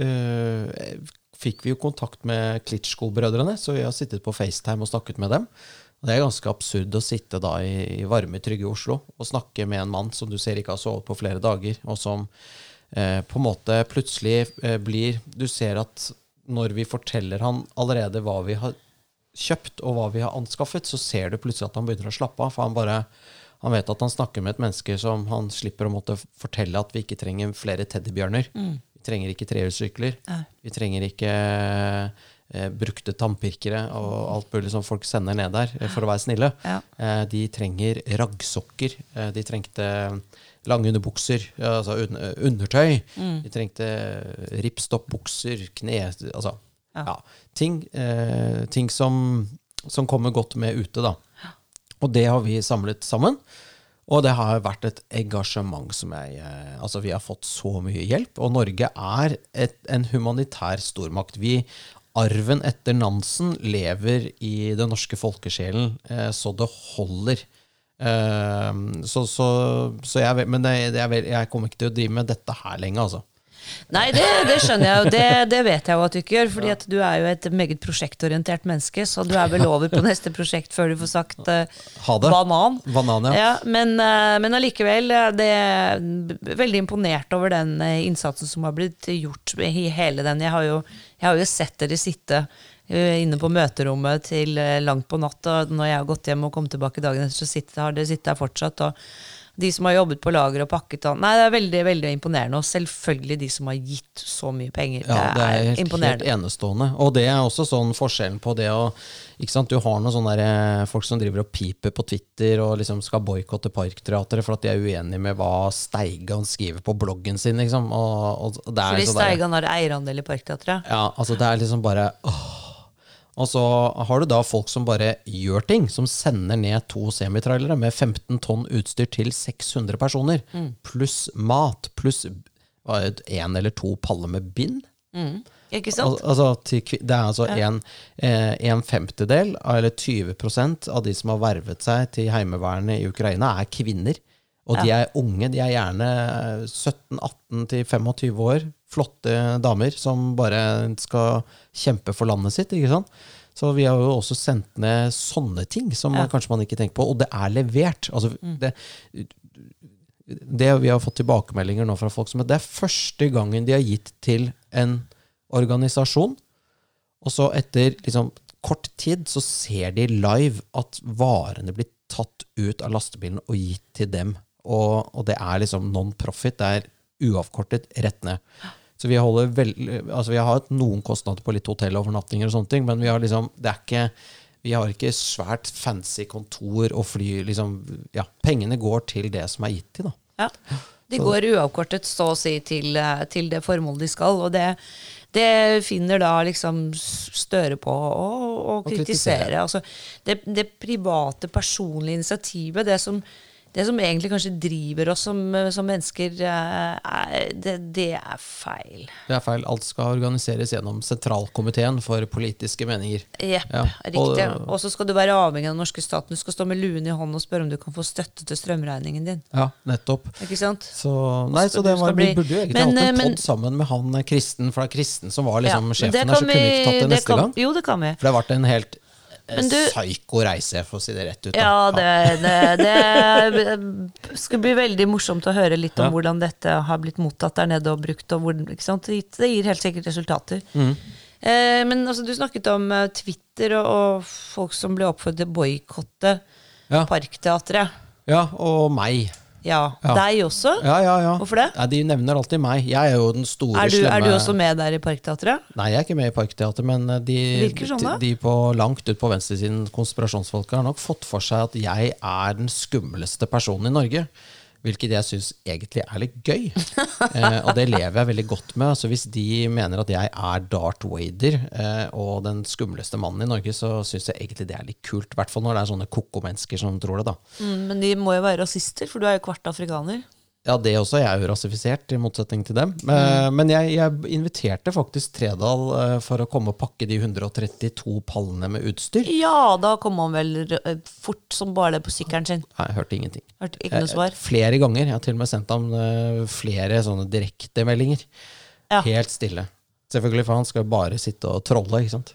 eh, fikk vi jo kontakt med Klitsjko-brødrene, så vi har sittet på FaceTime og snakket med dem. Og Det er ganske absurd å sitte da i, i varme, trygge Oslo og snakke med en mann som du ser ikke har sovet på flere dager, og som eh, på en måte plutselig eh, blir Du ser at når vi forteller han allerede hva vi har kjøpt og hva vi har anskaffet, så ser du plutselig at han begynner å slappe av. For han bare han vet at han snakker med et menneske som han slipper å måtte fortelle at vi ikke trenger flere teddybjørner. Vi trenger ikke trehjulssykler. Vi trenger ikke eh, brukte tannpirkere og alt mulig som folk sender ned der eh, for å være snille. Ja. Eh, de trenger raggsokker. Eh, de trengte lange underbukser, altså un undertøy. De trengte ripstoppbukser, kne... Altså, Ja. ja. Ting, eh, ting som, som kommer godt med ute, da. Og det har vi samlet sammen. Og det har vært et engasjement som jeg eh, Altså, vi har fått så mye hjelp. Og Norge er et, en humanitær stormakt. Vi arven etter Nansen lever i den norske folkesjelen eh, så det holder. Eh, så, så, så jeg, men jeg, jeg kommer ikke til å drive med dette her lenge, altså. Nei, det, det skjønner jeg jo. Det, [LAUGHS] det vet jeg jo at du ikke gjør. fordi at du er jo et meget prosjektorientert menneske, så du er vel over på neste prosjekt før du får sagt uh, Ha det. banan. Banan, ja. Ja, men, uh, men allikevel, eh, det er veldig imponert over den innsatsen som har blitt gjort i hele den. Jeg har jo, jeg har jo sett dere sitte inne på møterommet til langt på natt, og når jeg har gått hjem og kommet tilbake dagen etter, så sitter, har dere sittet der fortsatt. og de som har jobbet på lager og pakket Nei, det er veldig veldig imponerende. Og selvfølgelig de som har gitt så mye penger. Ja, det er helt, helt enestående. Og det er også sånn forskjellen på det å ikke sant? Du har noen sånne der, eh, folk som driver og piper på Twitter og liksom skal boikotte Parkteatret for at de er uenige med hva Steigan skriver på bloggen sin. Liksom. Og, og det er Fordi liksom Steigan har eierandel i Parkteatret. Ja, altså det er liksom bare åh. Og så har du da folk som bare gjør ting, som sender ned to semitrailere med 15 tonn utstyr til 600 personer, pluss mat, pluss én eller to paller med bind. Ikke sant? Al altså, til, det er altså en, eh, en femtedel, eller 20% av de som har vervet seg til Heimevernet i Ukraina, er kvinner. Og de er unge. De er gjerne 17-18 til 25 år. Flotte damer som bare skal kjempe for landet sitt. ikke sant? Så vi har jo også sendt ned sånne ting som man, kanskje man ikke tenker på. Og det er levert. Altså, det, det vi har fått tilbakemeldinger nå fra folk som det er første gangen de har gitt til en organisasjon, og så etter liksom, kort tid så ser de live at varene blir tatt ut av lastebilen og gitt til dem. Og, og det er liksom non-profit. Det er uavkortet rett ned. Så vi, vel, altså vi har hatt noen kostnader på litt hotellovernattinger og sånne ting, men vi har liksom, det er ikke vi har ikke svært fancy kontor og fly. Liksom, ja, pengene går til det som er gitt til. Da. Ja. De går uavkortet, så å si, til, eh, til det formålet de skal. Og det, det finner da liksom Støre på å, å kritisere. kritisere. Altså, det, det private, personlige initiativet, det som, det som egentlig kanskje driver oss som, som mennesker, eh, er, det, det er feil. Det er feil. Alt skal organiseres gjennom sentralkomiteen for politiske meninger. Jepp, Ja, riktig. Og så skal du være avhengig av den norske staten. Du skal stå med luen i hånden og spørre om du kan få støtte til strømregningen din. Ja, nettopp. Ikke sant? Så, nei, så det var, bli- Vi burde jo egentlig Men, hatt en eh, men- pod sammen med han eh, Kristen, for det er Kristen som var liksom ja, sjefen her, så så kunne vi ikke tatt det det neste kan, gang? Jo, det kan vi. For det har vært en helt eh, psyko reise, for å si det rett ut. da. Ja, det, det, det skulle bli veldig morsomt å høre litt om Ja. hvordan dette har blitt mottatt der nede og brukt. Og hvor, ikke sant? Det det gir helt sikkert resultater. Mm. Eh, men altså, du snakket om eh, Twitter og, og folk som ble oppfordret til å boikotte Ja. Parkteatret. ja, og meg. Ja, deg også? Ja, ja, ja. Hvorfor det? Ja, de nevner alltid meg. Jeg er jo den store, Er du, slemme er du også med der i Parkteatret? Nei, jeg er ikke med i Parkteatret, men eh, de, sånn, de, de på langt ut på venstresiden, konspirasjonsfolka, har nok fått for seg at jeg er den skumleste personen i Norge. Hvilket jeg syns egentlig er litt gøy. [LAUGHS] Eh, og det lever jeg veldig godt med. Altså, hvis de mener at jeg er Darth Vader eh, og den skumleste mannen i Norge, så syns jeg egentlig det er litt kult. I hvert fall når det er sånne koko-mennesker som tror det. da. Mm, men de må jo være rasister, for du er jo kvart afrikaner. Ja, det også. Jeg er jo rasifisert, i motsetning til dem. Mm. Eh, Men jeg, jeg inviterte faktisk Tredal eh, for å komme og pakke de 132 pallene med utstyr. Ja, da kom han vel eh, fort som bare det på sykkelen sin. Nei, jeg hørte ingenting. Hørte ikke noe svar. Flere ganger. Jeg har til og med sendt ham flere sånne direktemeldinger. Ja. Helt stille. Selvfølgelig, for han skal jo bare sitte og trolle, ikke sant.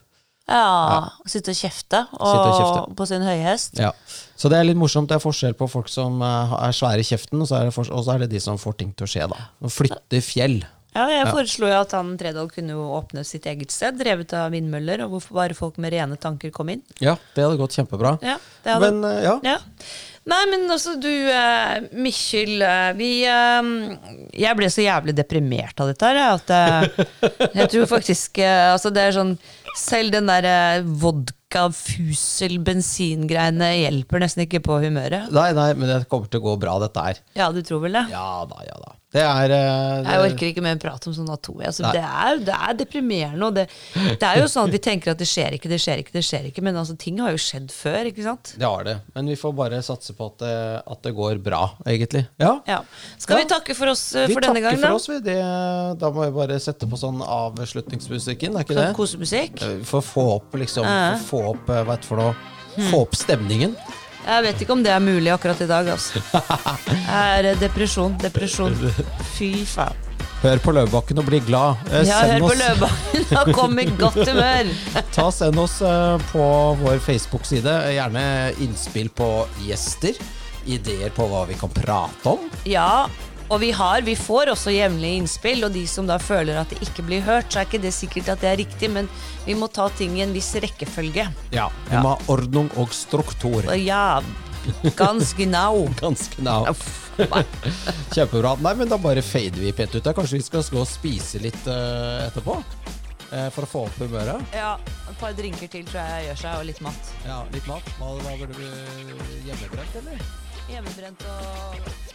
Ja, Sitte og kjefte, og, og kjefte. på sin høyhest. Ja. Så det er litt morsomt. Det er forskjell på folk som eh, er svære i kjeften, og så er det, og så er det de som får ting til å skje, da. Flytte fjell. Ja, jeg foreslo jo at han Tredal kunne jo åpne sitt eget sted, drevet av vindmøller, og hvorfor bare folk med rene tanker kom inn. Ja, det hadde gått kjempebra. Ja, det hadde, Men eh, ja. ja. Nei, men altså, du, uh, Mikkjel eh, Vi uh, Jeg ble så jævlig deprimert av dette her, at uh, jeg tror faktisk uh, Altså, det er sånn Selv den der eh, vodka, fusel, bensingreiene hjelper nesten ikke på humøret. Nei, nei, men det kommer til å gå bra, dette her. Ja, du tror vel det? Ja da, ja da. Det er det... Jeg orker ikke mer prat om sånn atomi. Altså, det, er, det er deprimerende. Det, det er jo sånn at vi tenker at det skjer ikke, det skjer ikke, det skjer ikke. Men altså, ting har jo skjedd før, ikke sant? Det har det. Men vi får bare satse på at det, at det går bra, egentlig. Ja. Ja. Skal vi takke for oss eh, Vi for denne gangen? Vi da? for oss, vi. Da må vi bare sette på sånn avslutningsmusikken, er ikke det? Sånn kosemusikk? For å få opp, liksom. For å få opp, eh, det for noe? Få opp stemningen. Jeg vet ikke om det er mulig akkurat i dag, altså. [LAUGHS] Det er eh, depresjon. Depresjon. Fy faen. Hør på Løvebakken og bli glad. Eh, Ja, hør på oss- Løvebakken og kom i godt humør. [LAUGHS] Ta Send oss eh, på vår Facebook-side gjerne innspill på gjester. Ideer på hva vi kan prate om. Ja, og vi har, vi får også jevnlige innspill, og de som da føler at det ikke blir hørt, så er ikke det sikkert at det er riktig, men vi må ta ting i en viss rekkefølge. Ja, Vi må ha ordnung og struktur. Ja, ganske now. [LAUGHS] Ganske nav. Uff. [LAUGHS] Kjempebra. Nei, men da bare fader vi pent ut. der. Kanskje vi skal gå og spise litt uh, etterpå? Uh, for å få opp humøret? Ja, et par drinker til tror jeg gjør seg, og litt mat. Ja, litt mat. Hva, hva burde du Hjemmebrent, eller? Hjemmebrent og